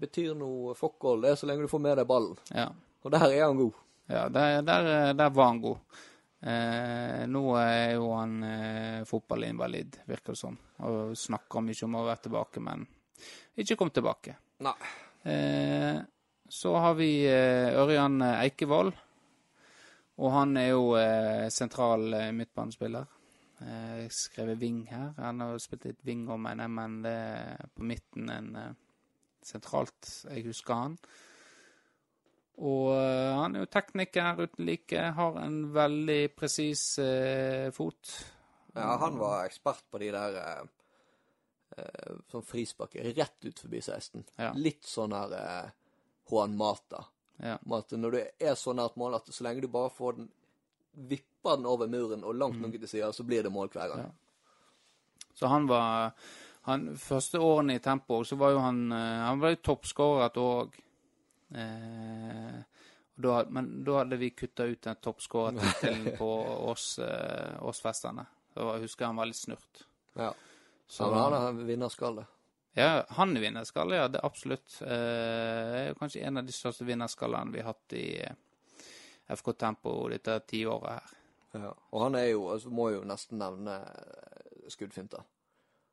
betyr noe fuckhold, det er så lenge du får med deg ballen. ja. Og der er han god. Ja, der, der, der var han god. Eh, nå er jo han eh, fotballinvalid, virker det som. Og snakker mye om å være tilbake, men ikke kom tilbake. Nei. Eh, så har vi eh, Ørjan Eikevold. Og han er jo eh, sentral eh, midtbanespiller. Jeg skrev wing her. Han har spilt litt wing om en men det er på midten en sentralt. Jeg husker han. Og han er jo tekniker uten like. Har en veldig presis fot. Ja, han var ekspert på de der sånn frispark rett ut forbi 16. Ja. Litt sånn her Juan Mata. Ja. At når du er så nært mål at så lenge du bare får den vipper den over muren og langt nok til sida, så blir det mål hver gang. Ja. Så han var han, Første årene i Tempo så var jo han eh, Han var jo toppskårer et år òg. Eh, men da hadde vi kutta ut den toppskårertittelen *laughs* på oss, eh, årsfestene. Var- husker han var litt snurt. Ja. Så, han har vinnerskalle. Ja, han er vinnerskalle, ja. Det er absolutt. Eh, kanskje en av de største vinnerskallene vi har hatt i eh, FK Tempo dette tiåret her. Ja. Og han er jo, altså må jo nesten nevne eh, skuddfinta.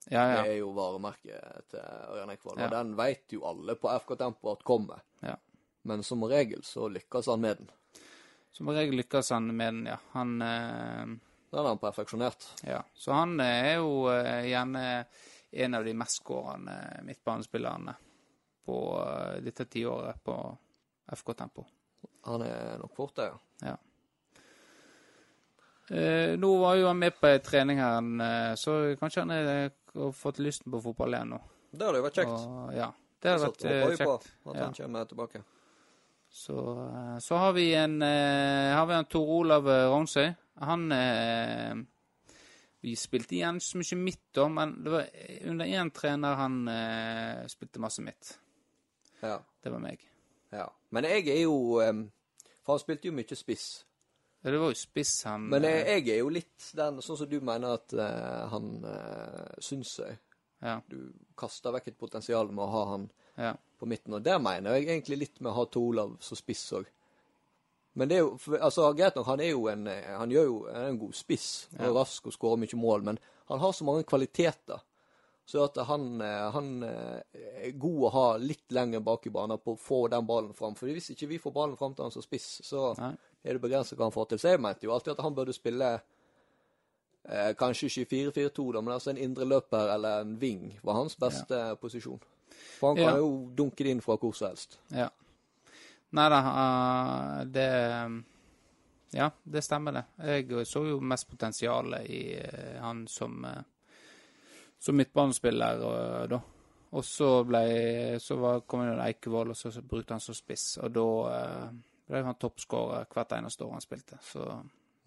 Ja, ja. Det er jo varemerket til Ørjan Ekvold, Ja. Og den vet jo alle på FK Tempo at kommer. ja. Men som regel så lykkes han med den. Som regel lykkes han med den, ja. Han eh, Den har han perfeksjonert. Ja. Så han er jo eh, gjerne en av de mest skårende midtbanespillerne på eh, dette tiåret på FK Tempo. Han er nok fort det, ja. Ja. Eh, nå var jo han med på en trening her, eh, så kanskje han er- har fått lysten på fotball igjen nå. Det hadde jo vært kjekt. Og, ja, det hadde vært eh, på kjekt. at Ja. han kommer tilbake. Så, eh, så har vi en eh, har vi en Tor Olav Rognsøy. Han eh, Vi spilte igjen så mye midt, da, men det var under én trener han eh, spilte masse midt. Ja. Det var meg. ja. Men jeg er jo em, For han spilte jo mye spiss. Ja, Det var jo spiss han Men jeg, eh, jeg er jo litt den, sånn som du mener at eh, han uh, syns jeg. ja, Du kaster vekk et potensial med å ha han ja, på midten. Og der mener jeg egentlig litt med å ha Tor Olav som spiss òg. Men det er jo for, altså, greit nok, han er jo en eh, Han gjør jo han er en god spiss. Og Ja. rask og skårer mye mål. Men han har så mange kvaliteter. Så at han, eh, han eh, er god å ha litt lenger bak i banen på å få den ballen fram. For hvis ikke vi får ballen fram til han som spiss, så Nei. er det begrenset hva han får til. Så jeg mente jo alltid at han burde spille eh, kanskje ikke 4-4-2, da, men altså en indreløper eller en wing var hans beste posisjon. For han kan Ja. jo dunke det inn fra hvor som helst. ja. Nei da, uh, det Ja, det stemmer, det. Jeg så jo mest potensialet i uh, han som eh, som midtbanespiller, da. Og så ble Så var, kom jo Eikevold, og så, brukte han som spiss. Og da ble han toppskårer hvert eneste år han spilte. Så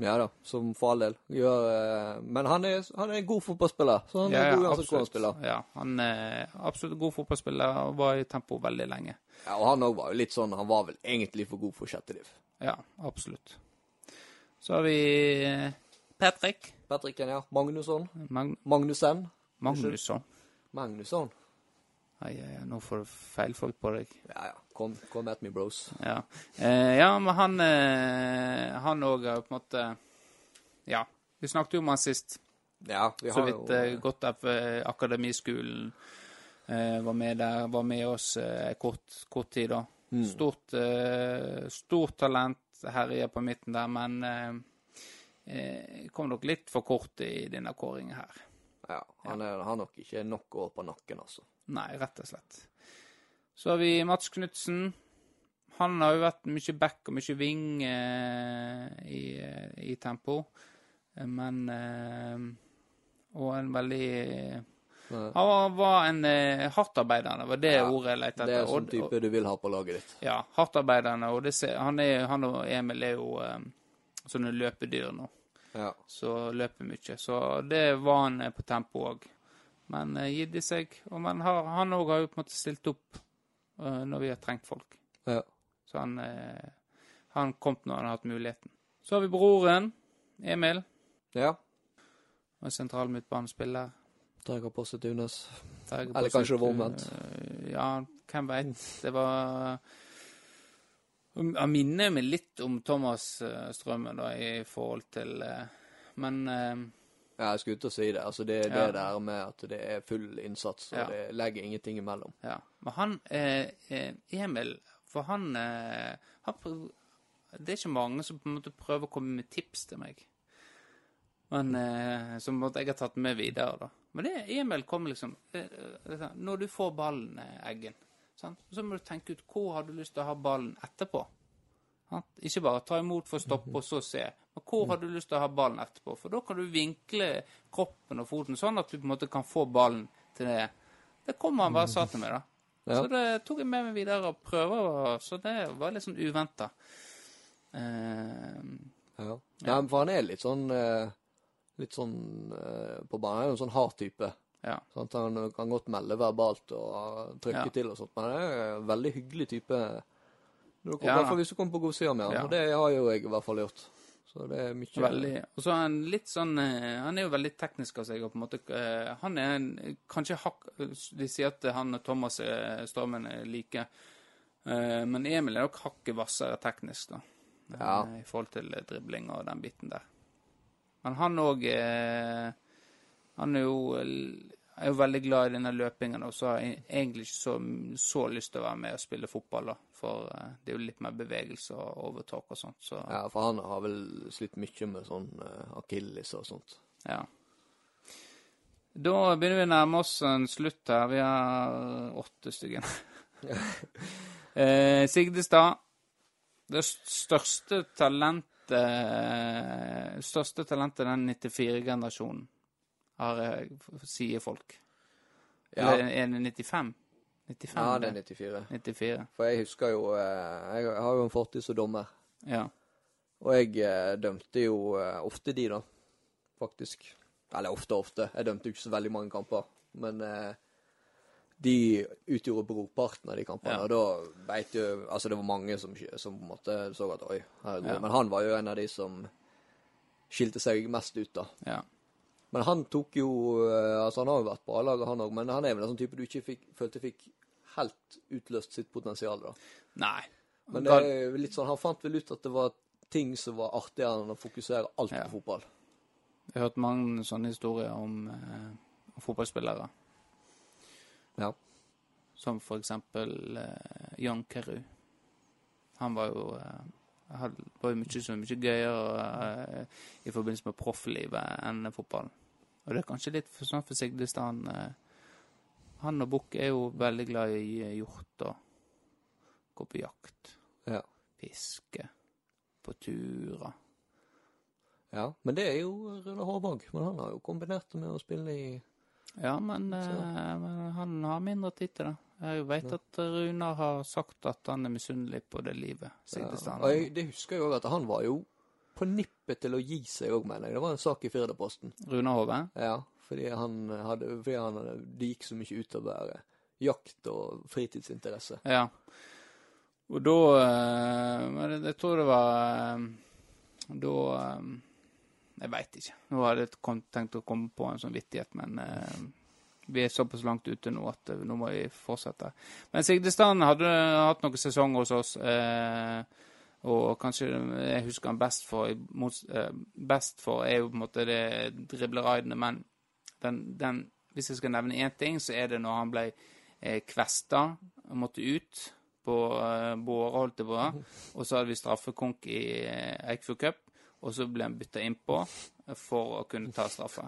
Ja da, som for all del. Gjør, eh, men han er, han er en god fotballspiller, så han ja, er god uansett hvor han spiller. Ja, han er absolutt god fotballspiller og var i tempo veldig lenge. Ja, og han òg var jo litt sånn Han var vel egentlig for god for sjette liv. Ja, absolutt. Så har vi Patrick. Patrick Patricken, ja. Magnusson. Mag Magnussen. Magnusson. Magnusson. Ai, nå får du feilfolk på deg. Ja ja, kom, come at me, bros. Ja, eh, ja men han eh, Han òg har på en måte Ja, vi snakket jo om han sist. Ja, vi Så har vidt jo eh, gått av eh, Akademiskolen. Eh, var med der, var med oss kort, kort tid, da. Mm. Stort, stort talent, herjer på midten der, men kom nok litt for kort i denne kåringen her. Ja, han er, har nok ikke nok år på nakken, altså. Nei, rett og slett. Så har vi Mats Knutsen. Han har jo vært mye back og mye wing eh, i, i tempo, Eh, men eh, Og en veldig Han var en eh, hardtarbeidende, var det Ja, ordet jeg lette Det er etter. sånn Og- type du vil ha på laget ditt. Ja, hardtarbeidende. Og det han, er, han og Emil er jo eh, sånne løpedyr nå, Ja. så løper mye. Så det var han eh, på tempo òg. Men eh, gidde seg. Og men har, han òg har jo på en måte stilt opp eh, når vi har trengt folk. ja. Så han eh, han kom når han har hatt muligheten. Så har vi broren, Emil. Ja. Og sentral midtbanespiller. Tiger. Terje Eller kanskje det var omvendt. eh, Ja, hvem veit. Det var Han minner meg litt om Thomas eh, Strømmen, da, i forhold til eh, Men eh, Ja, jeg skulle ut og si det. Altså, det er Ja. der med at det er full innsats, og Ja. det legger ingenting imellom. ja. Men han eh, eh, Emil, for han, eh, han prøv- Det er ikke mange som på en måte prøver å komme med tips til meg. Men eh, som jeg har tatt med videre, da. Men det Emil kom liksom eh, eh, Når du får ballen, Eggen, sant? så må du tenke ut hvor har du lyst til å ha ballen etterpå. Ikke bare ta imot for å stoppe og så se. Men hvor har du lyst til å ha ballen etterpå? For da kan du vinkle kroppen og foten sånn at du på en måte kan få ballen til det. Det kommer han bare sa til meg, da. Ja. Så det tok jeg med meg videre og prøver, så det var litt sånn uventa. Uh, Ja. Nei, for han er litt sånn eh, Litt sånn eh, på banen. Han er jo en sånn hard type. ja. Sånn Han kan godt melde verbalt og trykke Ja. til og sånt, men han er en veldig hyggelig type. Når du kommer, Ja, I hvert fall hvis du kommer på godsida med han. Ja. Og det har jo jeg i hvert fall gjort. Så det er mye Veldig. Og så er han litt sånn eh, Han er jo veldig teknisk av seg. og på en måte eh, Han er en, kanskje hakk De sier at han og Thomas Stormen Strømmen er like. Eh, Men Emil er nok hakket hvassere teknisk, da. Ja. Eh, I forhold til dribling og den biten der. Men han òg eh, Han er jo, er jo veldig glad i denne løpingen, og så har jeg egentlig ikke så, så lyst til å være med og spille fotball, da. For eh, det er jo litt mer bevegelse og overtak og sånt, så Ja, for han har vel slitt mye med sånn uh, akilles og sånt. ja. Da begynner vi å nærme oss en slutt her. Vi har åtte stykker. *laughs* eh, Sigdestad. Det største talentet Største talentet den 94-generasjonen, har sier folk. Ja. Eller er det 95? 95 Ja, det er 94. 94. For jeg husker jo eh, Jeg har jo en fortid som dommer. Ja. Og jeg eh, dømte jo eh, ofte de, da. Faktisk. Eller ofte, ofte. Jeg dømte jo ikke så veldig mange kamper. Men eh, de utgjorde brorparten av de kampene. Ja. Og da veit du Altså, det var mange som, som på en måte så at Oi, herregud. Ja. Men han var jo en av de som skilte seg mest ut, da. ja. Men han tok jo eh, Altså, han har jo vært på A-laget, han òg, men han er vel en sånn type du ikke fikk, følte fikk helt utløst sitt potensial, da. Nei. Men det er litt sånn, han fant vel ut at det var ting som var artigere enn å fokusere alt Ja. på fotball. Jeg har hørt mange sånne historier om, eh, fotballspillere. Ja. Som for eksempel eh, Jan Keru. Han var jo eh, hadde, var jo mye, så mye gøyere eh, i forbindelse med profflivet enn fotballen. Og det er kanskje litt for sånn for Sigdestad. Eh, han og Bukk er jo veldig glad i hjort og gå på jakt, Ja. fiske, på turer. ja. Men det er jo Rune Håvåg. Men han har jo kombinert det med å spille i Ja, men, eh, men han har mindre tid til det. Jeg vet at Runar har sagt at han er misunnelig på det livet. ja. Jeg, det husker jeg òg at han var jo på nippet til å gi seg òg, mener jeg. Det var en sak i Firdaposten. Rune Hove? Ja, fordi han hadde fordi han hadde, Det gikk så mye utover jakt og fritidsinteresse. Ja. Og da eh, Men jeg, tror det var eh, Da eh, Jeg veit ikke. Nå hadde jeg tenkt å komme på en sånn vittighet, men vi er såpass langt ute nå at nå må vi fortsette. Men Sigdestad hadde hatt noen sesonger hos oss. Eh, og kanskje jeg husker han best for, eh, best for er jo på en måte det dribleraidene, men den, den, hvis jeg skal nevne én ting, så er det når han ble eh, kvesta og måtte ut på eh, Båre, holdt det på. *laughs* Og så hadde vi straffekonk i Eikfjord Cup, og så ble han bytta innpå for å kunne ta straffe.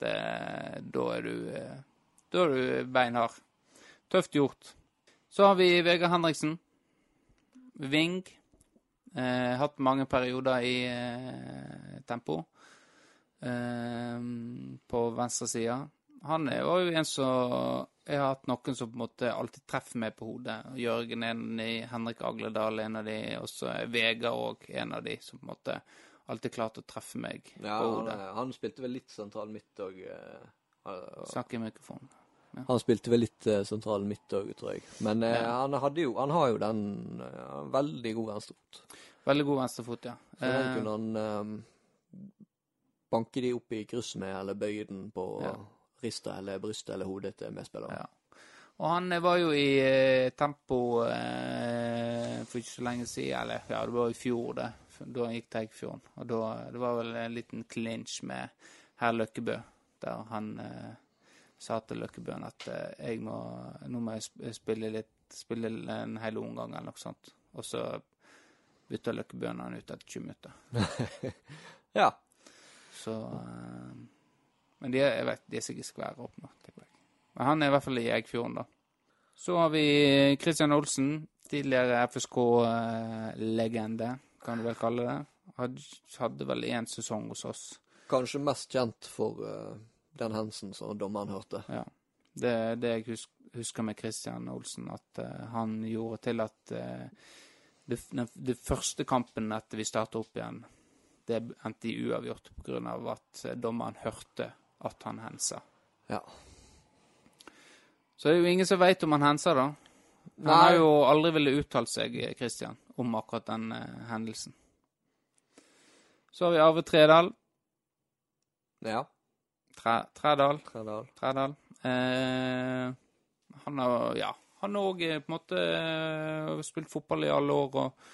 Det, da er du Da er du beinhard. Tøft gjort. Så har vi Vegard Henriksen. Ving. Eh, hatt mange perioder i eh, tempo eh, på venstre side. Han er, jo en som Jeg har hatt noen som på en måte alltid treffer meg på hodet. Jørgen en av de, Henrik Agledal en av de, og så er Vegard òg en av de som på en måte alltid klart å treffe meg Ja, på hodet. han spilte vel litt sentral midt òg. Snakk i mikrofonen. Han spilte vel litt eh, sentral midt òg, tror jeg. Men eh, Ja. han, jo, han har jo den eh, veldig god venstrefot. Veldig god venstrefot, ja. Så den Eh, kunne han eh, banke de opp i kryss med, eller bøye den på Ja. rista eller brystet eller hodet til medspilleren. Ja. Og han eh, var jo i tempo for ikke så lenge siden, eller ja, det var i fjor, det. Da gikk til Eikfjorden. Og da, det var vel en liten clinch med herr Løkkebø, der han sa til Løkkebøen at eh, jeg må, nå må jeg spille litt, spille en hel omgang eller noe sånt. Og så bytta Løkkebøen han ut etter 20 minutter. *laughs* Ja. Så eh, Men de er, jeg vet, de er sikkert skvære opp nå, tipper jeg. Men han er i hvert fall i Eggfjorden, da. Så har vi Christian Olsen, tidligere FSK-legende, kan du vel kalle det. Hadde, hadde vel én sesong hos oss. Kanskje mest kjent for eh, den hendelsen som dommeren hørte. Ja. Det det jeg hus husker med Christian Olsen, at uh, han gjorde til at uh, det, den, det første kampen etter vi starta opp igjen, det endte i uavgjort pga. at eh, dommeren hørte at han hensa. Ja. Så det er jo ingen som veit om han henser, da. Han Nei. har jo aldri villet uttalt seg, Christian, om akkurat den eh, hendelsen. Så har vi Arve Tredal. Ja. Tre, Tredal. Tredal. Tredal. Eh, han har ja, han har òg på en måte eh, spilt fotball i alle år og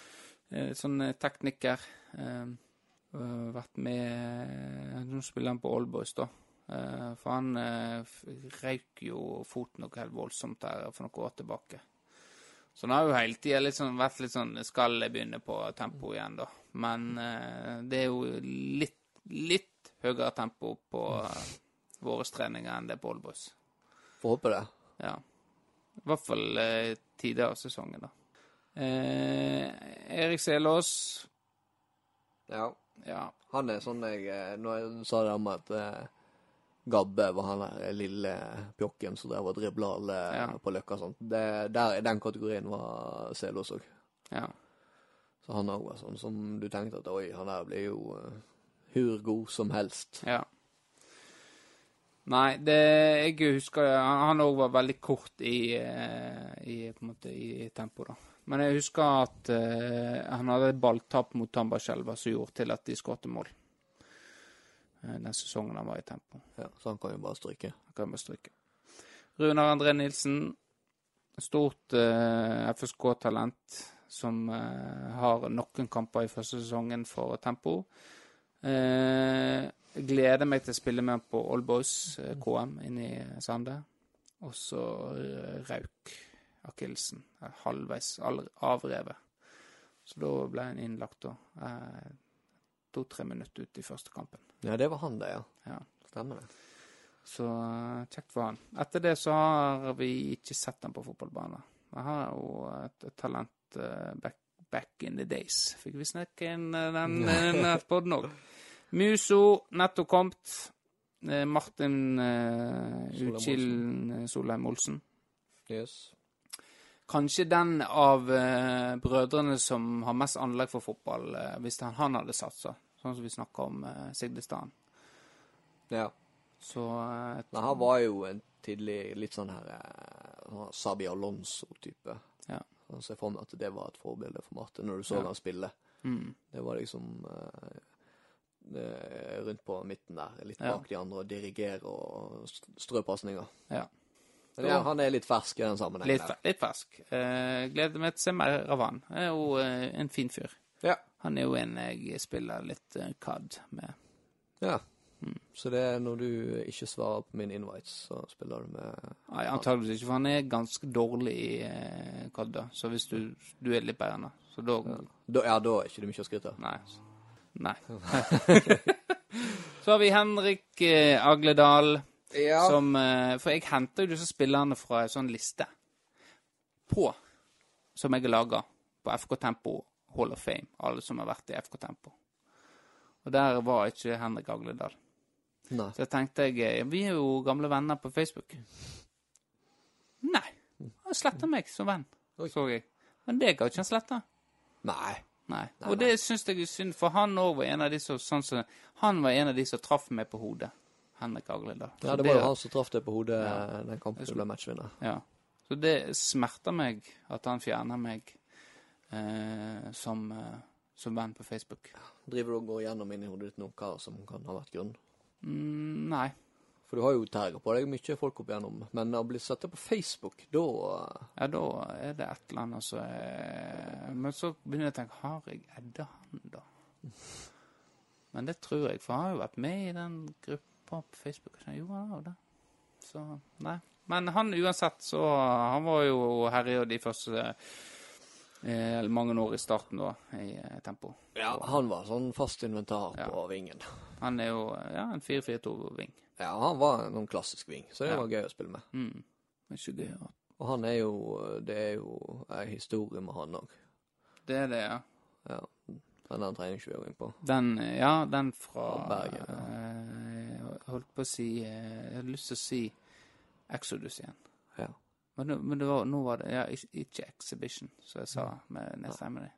eh, sånn eh, tekniker. Eh, øh, vært med Nå spiller han på Allboys, da. Eh, for han eh, røyk jo foten noe helt voldsomt der for noen år tilbake. Så han har jo hele tida litt sånn, vært litt sånn Skal jeg begynne på tempo igjen, da? Men eh, det er jo litt, litt høyere tempo på uh, våre treninger enn det på Allboys. Får håpe det. Ja. I hvert fall eh, tidligere av sesongen, da. Eh, Erik Selås, Ja. ja. Han er sånn jeg Nå Når jeg sa det om at eh, Gabbe var han der lille pjokken som drev og dribla alle Ja. på Løkka og sånt. Det, der, den kategorien var Selås òg. ja. Så han òg var sånn som du tenkte at oi, han der blir jo uh, hur god som helst. Ja. Nei, det Jeg husker Han òg var veldig kort i, eh, i, måte, i tempo, da. Men jeg husker at uh, han hadde et balltap mot Tambarskjelva som gjorde til at de skåret mål. Eh, den sesongen han var i tempo. Ja, så han kan jo bare stryke. Han kan bare stryke. Runar André Nilsen. Stort uh, FSK-talent som har noen kamper i første sesongen for tempo. Eh, gleder meg til å spille med på Allboys eh, KM inne i Sande. Og så Rauk Akilsen. eh, halvveis avrevet. Så da ble han innlagt, da. Eh, To-tre minutter ut i første kampen. Ja, det var han, det, ja. Ja. Stemmer det. Så eh, kjekt for han. Etter det så har vi ikke sett han på fotballbanen. Jeg har jo et, et talent eh, back, back in the days. Fikk vi snakke inn eh, den, den podden òg. Muso, nettopp kommet. Eh, Martin uh, Solheim Solheim Olsen. Yes. Kanskje den av uh, brødrene som har mest anlegg for fotball, uh, hvis han, han hadde satsa. Sånn som vi snakka om uh, Sigdestad. Ja. Så eh, Men han var jo en tidlig litt sånn her eh, Sabi Alonso-type. Så jeg for meg at det var et forbilde for Martin når du så Ja. han spille. mm, Det var liksom eh, rundt på midten der, litt Ja. bak de andre, og dirigere og st- strø pasninger. Ja. Ja, han er litt fersk i den sammenhengen. Litt, der. litt fersk. Eh, gleder meg til å se mer av han. Han er jo eh, en fin fyr. Ja. Han er jo en jeg spiller litt uh, CAD med. ja. Mm. Så det er når du ikke svarer på min invites, så spiller du med Nei, antageligvis ikke, for han er ganske dårlig i eh, CAD. Så hvis du, du er litt bedre enn så da da, Ja, da er ikke det mye å skryte av. Nei. Nei. *laughs* så har vi Henrik eh, Agledal, Ja. som eh, For jeg henter jo disse spillerne fra en sånn liste på Som jeg har laga på FK Tempo Hall of Fame. Alle som har vært i FK Tempo. Og der var ikke Henrik Agledal. Nei. Så jeg tenkte jeg eh, Vi er jo gamle venner på Facebook. Nei. Han sletta meg som venn, Oi. så jeg. Men det ga ikke han sletta. Nei. Nei. Nei, Og det syns jeg er synd, for han òg var en av de som sånn som, Han var en av de som traff meg på hodet. Henrik Agledal. Så Ja, det var jo han som traff deg på hodet Ja. den kampen du ble matchvinner. Ja. Så det smerter meg at han fjerner meg eh, som, eh, som venn på Facebook. Driver du og går gjennom inni hodet ditt nå hva som kan ha vært grunnen? Mm, nei. For du har jo terga på deg mye folk opp igjennom, men å bli satt på Facebook, da Ja, da er det et eller annet som er Men så begynner jeg å tenke Har jeg edda han, da? Men det tror jeg, for han har jo vært med i den gruppa på Facebook. Jo, han har jo det. Så nei. Men han uansett, så Han var jo herre de første eh, mange år i starten, da, i eh, tempo. Ja, han var sånn fast inventar Ja. på vingen. *laughs* Han er jo ja, en 4-4-2-ving. Ja, han var noen klassisk ving, så det Ja. var gøy å spille med. Mm. Det er ikke gøy. å- Og han er jo Det er jo ei historie med han òg. Det er det, ja. Ja. Den der treningskjøringen på. Den, ja, den fra Fra Bergen, eh, Jeg holdt på å si eh, Jeg hadde lyst til å si Exodus igjen. Ja. Men, men var, nå var det ja, ikke, ikke Exhibition, som jeg sa med nedstemmen din.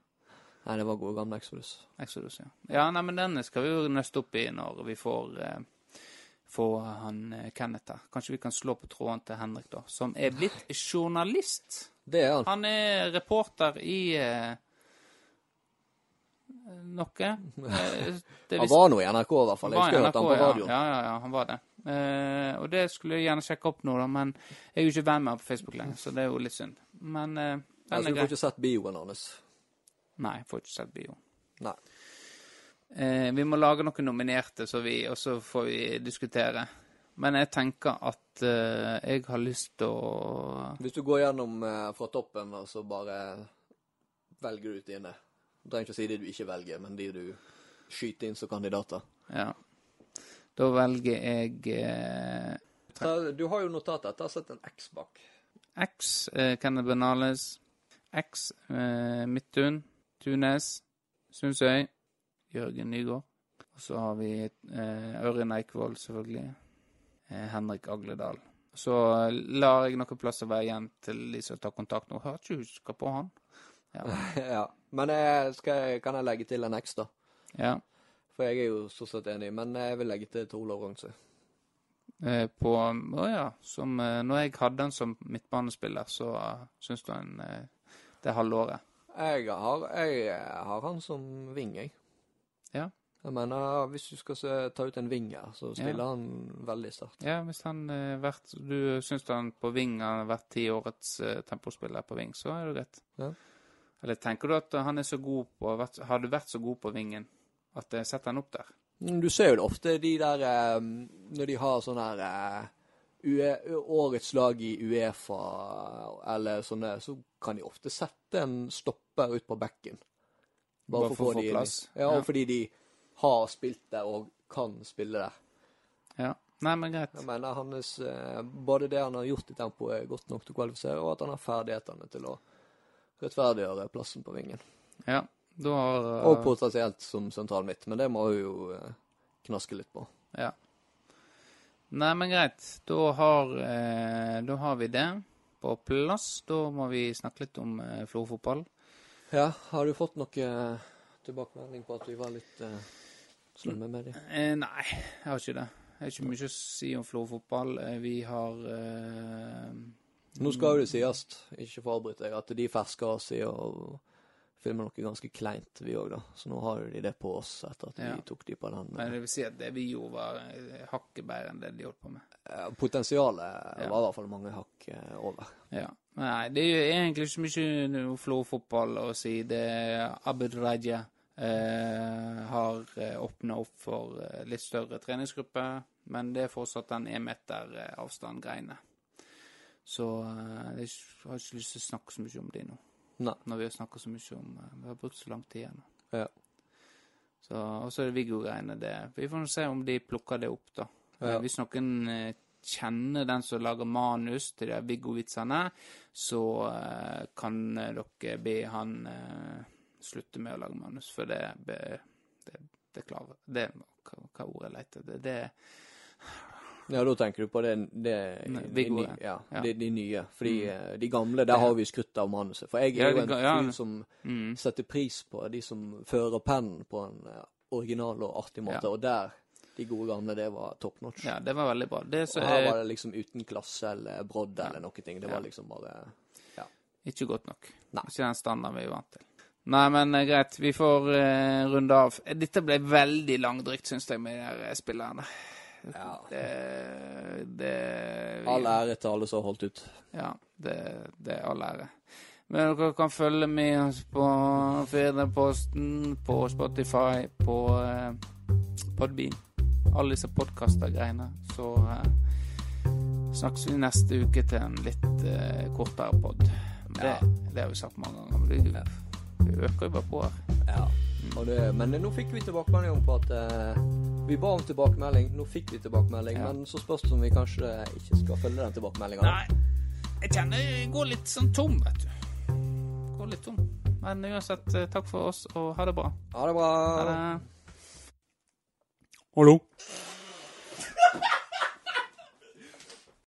Nei, det var gode gamle Exodus. Exodus, ja. Ja, nei, men den skal vi jo nøste opp i når vi får eh, får han eh, Kenneth her. Kanskje vi kan slå på tråden til Henrik, da, som er blitt journalist. Det er han. Han er reporter i eh, noe. *laughs* Eh, det Han var nå i NRK i hvert fall. Jeg husker jeg hørte han på radioen. Ja, ja, ja, han var det. Uh, og det skulle jeg gjerne sjekke opp nå, da, men jeg er jo ikke venn med ham på Facebook lenger, så det er jo litt synd. Men uh, den Altså, er du får ikke sett bioen hans. Nei, jeg får ikke sett bio. Nei. Uh, vi må lage noen nominerte, så vi, og så får vi diskutere. Men jeg tenker at uh, jeg har lyst til å Hvis du går gjennom fra toppen, og så bare velger du ut dine. Du trenger ikke å si de du ikke velger, men de du skyter inn som kandidater. Ja. Da velger jeg eh, Ta, du har jo notatet. Jeg har sett en X bak. X, eh, Kenneth Bernales. X, eh, Midtun. Tunes. Sundsøy. Jørgen Nygaard. Og så har vi eh, Ørjen Eikvoll, selvfølgelig. Eh, Henrik Agledal. Så eh, lar jeg noen plasser være igjen til de som tar kontakt nå. Hørte ikke huska på han. Ja. *laughs* ja. Men jeg, skal kan jeg legge til en ekstra? ja. For jeg er jo stort sett enig, men jeg vil legge til Tor Olav Eh, på Å ja. Som eh, Når jeg hadde han som midtbanespiller, så uh, syns du han eh, det halvåret. Jeg har, jeg har han som ving, jeg. Ja. Jeg mener, hvis du skal se, ta ut en ving her, så spiller Ja. han veldig sterkt. Ja, hvis han eh, vært Du syns han på Ving har vært tiårets eh, tempospiller på Ving, så er det greit. Ja. Eller tenker du at han er så god på Har du vært så god på Vingen at jeg setter han opp der? Mm, Du ser jo det ofte de der eh, Når de har sånn her eh, Årets lag i Uefa eller sånne, så kan de ofte sette en stopper ut på bekken. Bare for å få de plass. Ja, Ja. fordi de har spilt der og kan spille der. Ja. Nei, men greit. Jeg mener hans, eh, Både det han har gjort i tempoet, er godt nok til å kvalifisere, og at han har ferdighetene til å rettferdiggjøre plassen på vingen. Ja. Da har uh, Og potensielt som sentral midt, men det må vi jo uh, knaske litt på. Ja. Nei, men greit. Da har, eh, da har vi det på plass. Da må vi snakke litt om eh, Florø-fotball. Ja, har du fått noe eh, tilbakemelding på at vi var litt uh, slemme med dem? Eh, nei, jeg har ikke det. Jeg har ikke mye å si om Florø-fotball. Eh, vi har eh, Nå skal det sies, ikke for å avbryte deg, at de fersker oss i å filme noe ganske kleint, vi òg, da. Så nå har de det på oss etter at Ja. vi tok de på den. Men det vil si at det vi gjorde, var eh, hakket bedre enn det de holdt på med. Potensialet Ja. var i hvert fall mange hakk eh, over. Ja. Nei, det er egentlig ikke mye noe Florø-fotball å si. Det Abid Raja eh, har eh, åpna opp for litt større treningsgruppe, men det er fortsatt den én meter avstand-greiene. Så eh, jeg har ikke lyst til å snakke så mye om det nå. Nei. Når vi har snakka så mye om eh, Vi har brukt så lang tid igjen. Ja. Så, og så er det Viggo-greiene. det. Vi får se om de plukker det opp, da. Ja. Eh, Hvis noen kjenner den som lager manus til de Viggo-vitsene, så kan dere be han slutte med å lage manus, for det det, det klarer Det hva, ordet jeg leter etter? Det, Ja, da tenker du på det, det Nei, de, Viggo, ny- ja, ja. De, de nye. Fordi Mm. eh, de gamle, der har vi skrutt av manuset. For jeg er jo en fyr som mm, setter pris på de som fører pennen på en eh, original og artig måte. Og der, de gode gamle, det var top notch. ja, det var veldig bra. Det så, og her er var det liksom uten klasse eller brodd eller noe ting. Det var liksom bare ikke godt nok. Nei. Ikke den standarden vi er vant til. Nei, men eh, greit. Vi får uh, runde av. Dette ble veldig langdrygt, syns jeg, med de spillerne. Ja. Det, det All ære til alle som har holdt ut. Ja, det, det er all ære. Men dere kan følge med oss på Fedreposten, på Spotify, på eh, Podbean. Alle disse podkaster-greiene. Så eh, snakkes vi neste uke til en litt eh, kortere pod. Det, Ja. det har vi sagt mange ganger. Men det, vi øker jo bare på her. Ja. Og det, men nå fikk vi tilbakemelding på at eh, Vi ba om tilbakemelding, nå fikk vi tilbakemelding. Ja. Men så spørs det om vi kanskje ikke skal følge den tilbakemeldinga. Nei, jeg kjenner jeg går litt sånn tom, vet du. Går litt tom. Men uansett, eh, takk for oss, og ha det bra. Ha det bra. Ha det. Hallo.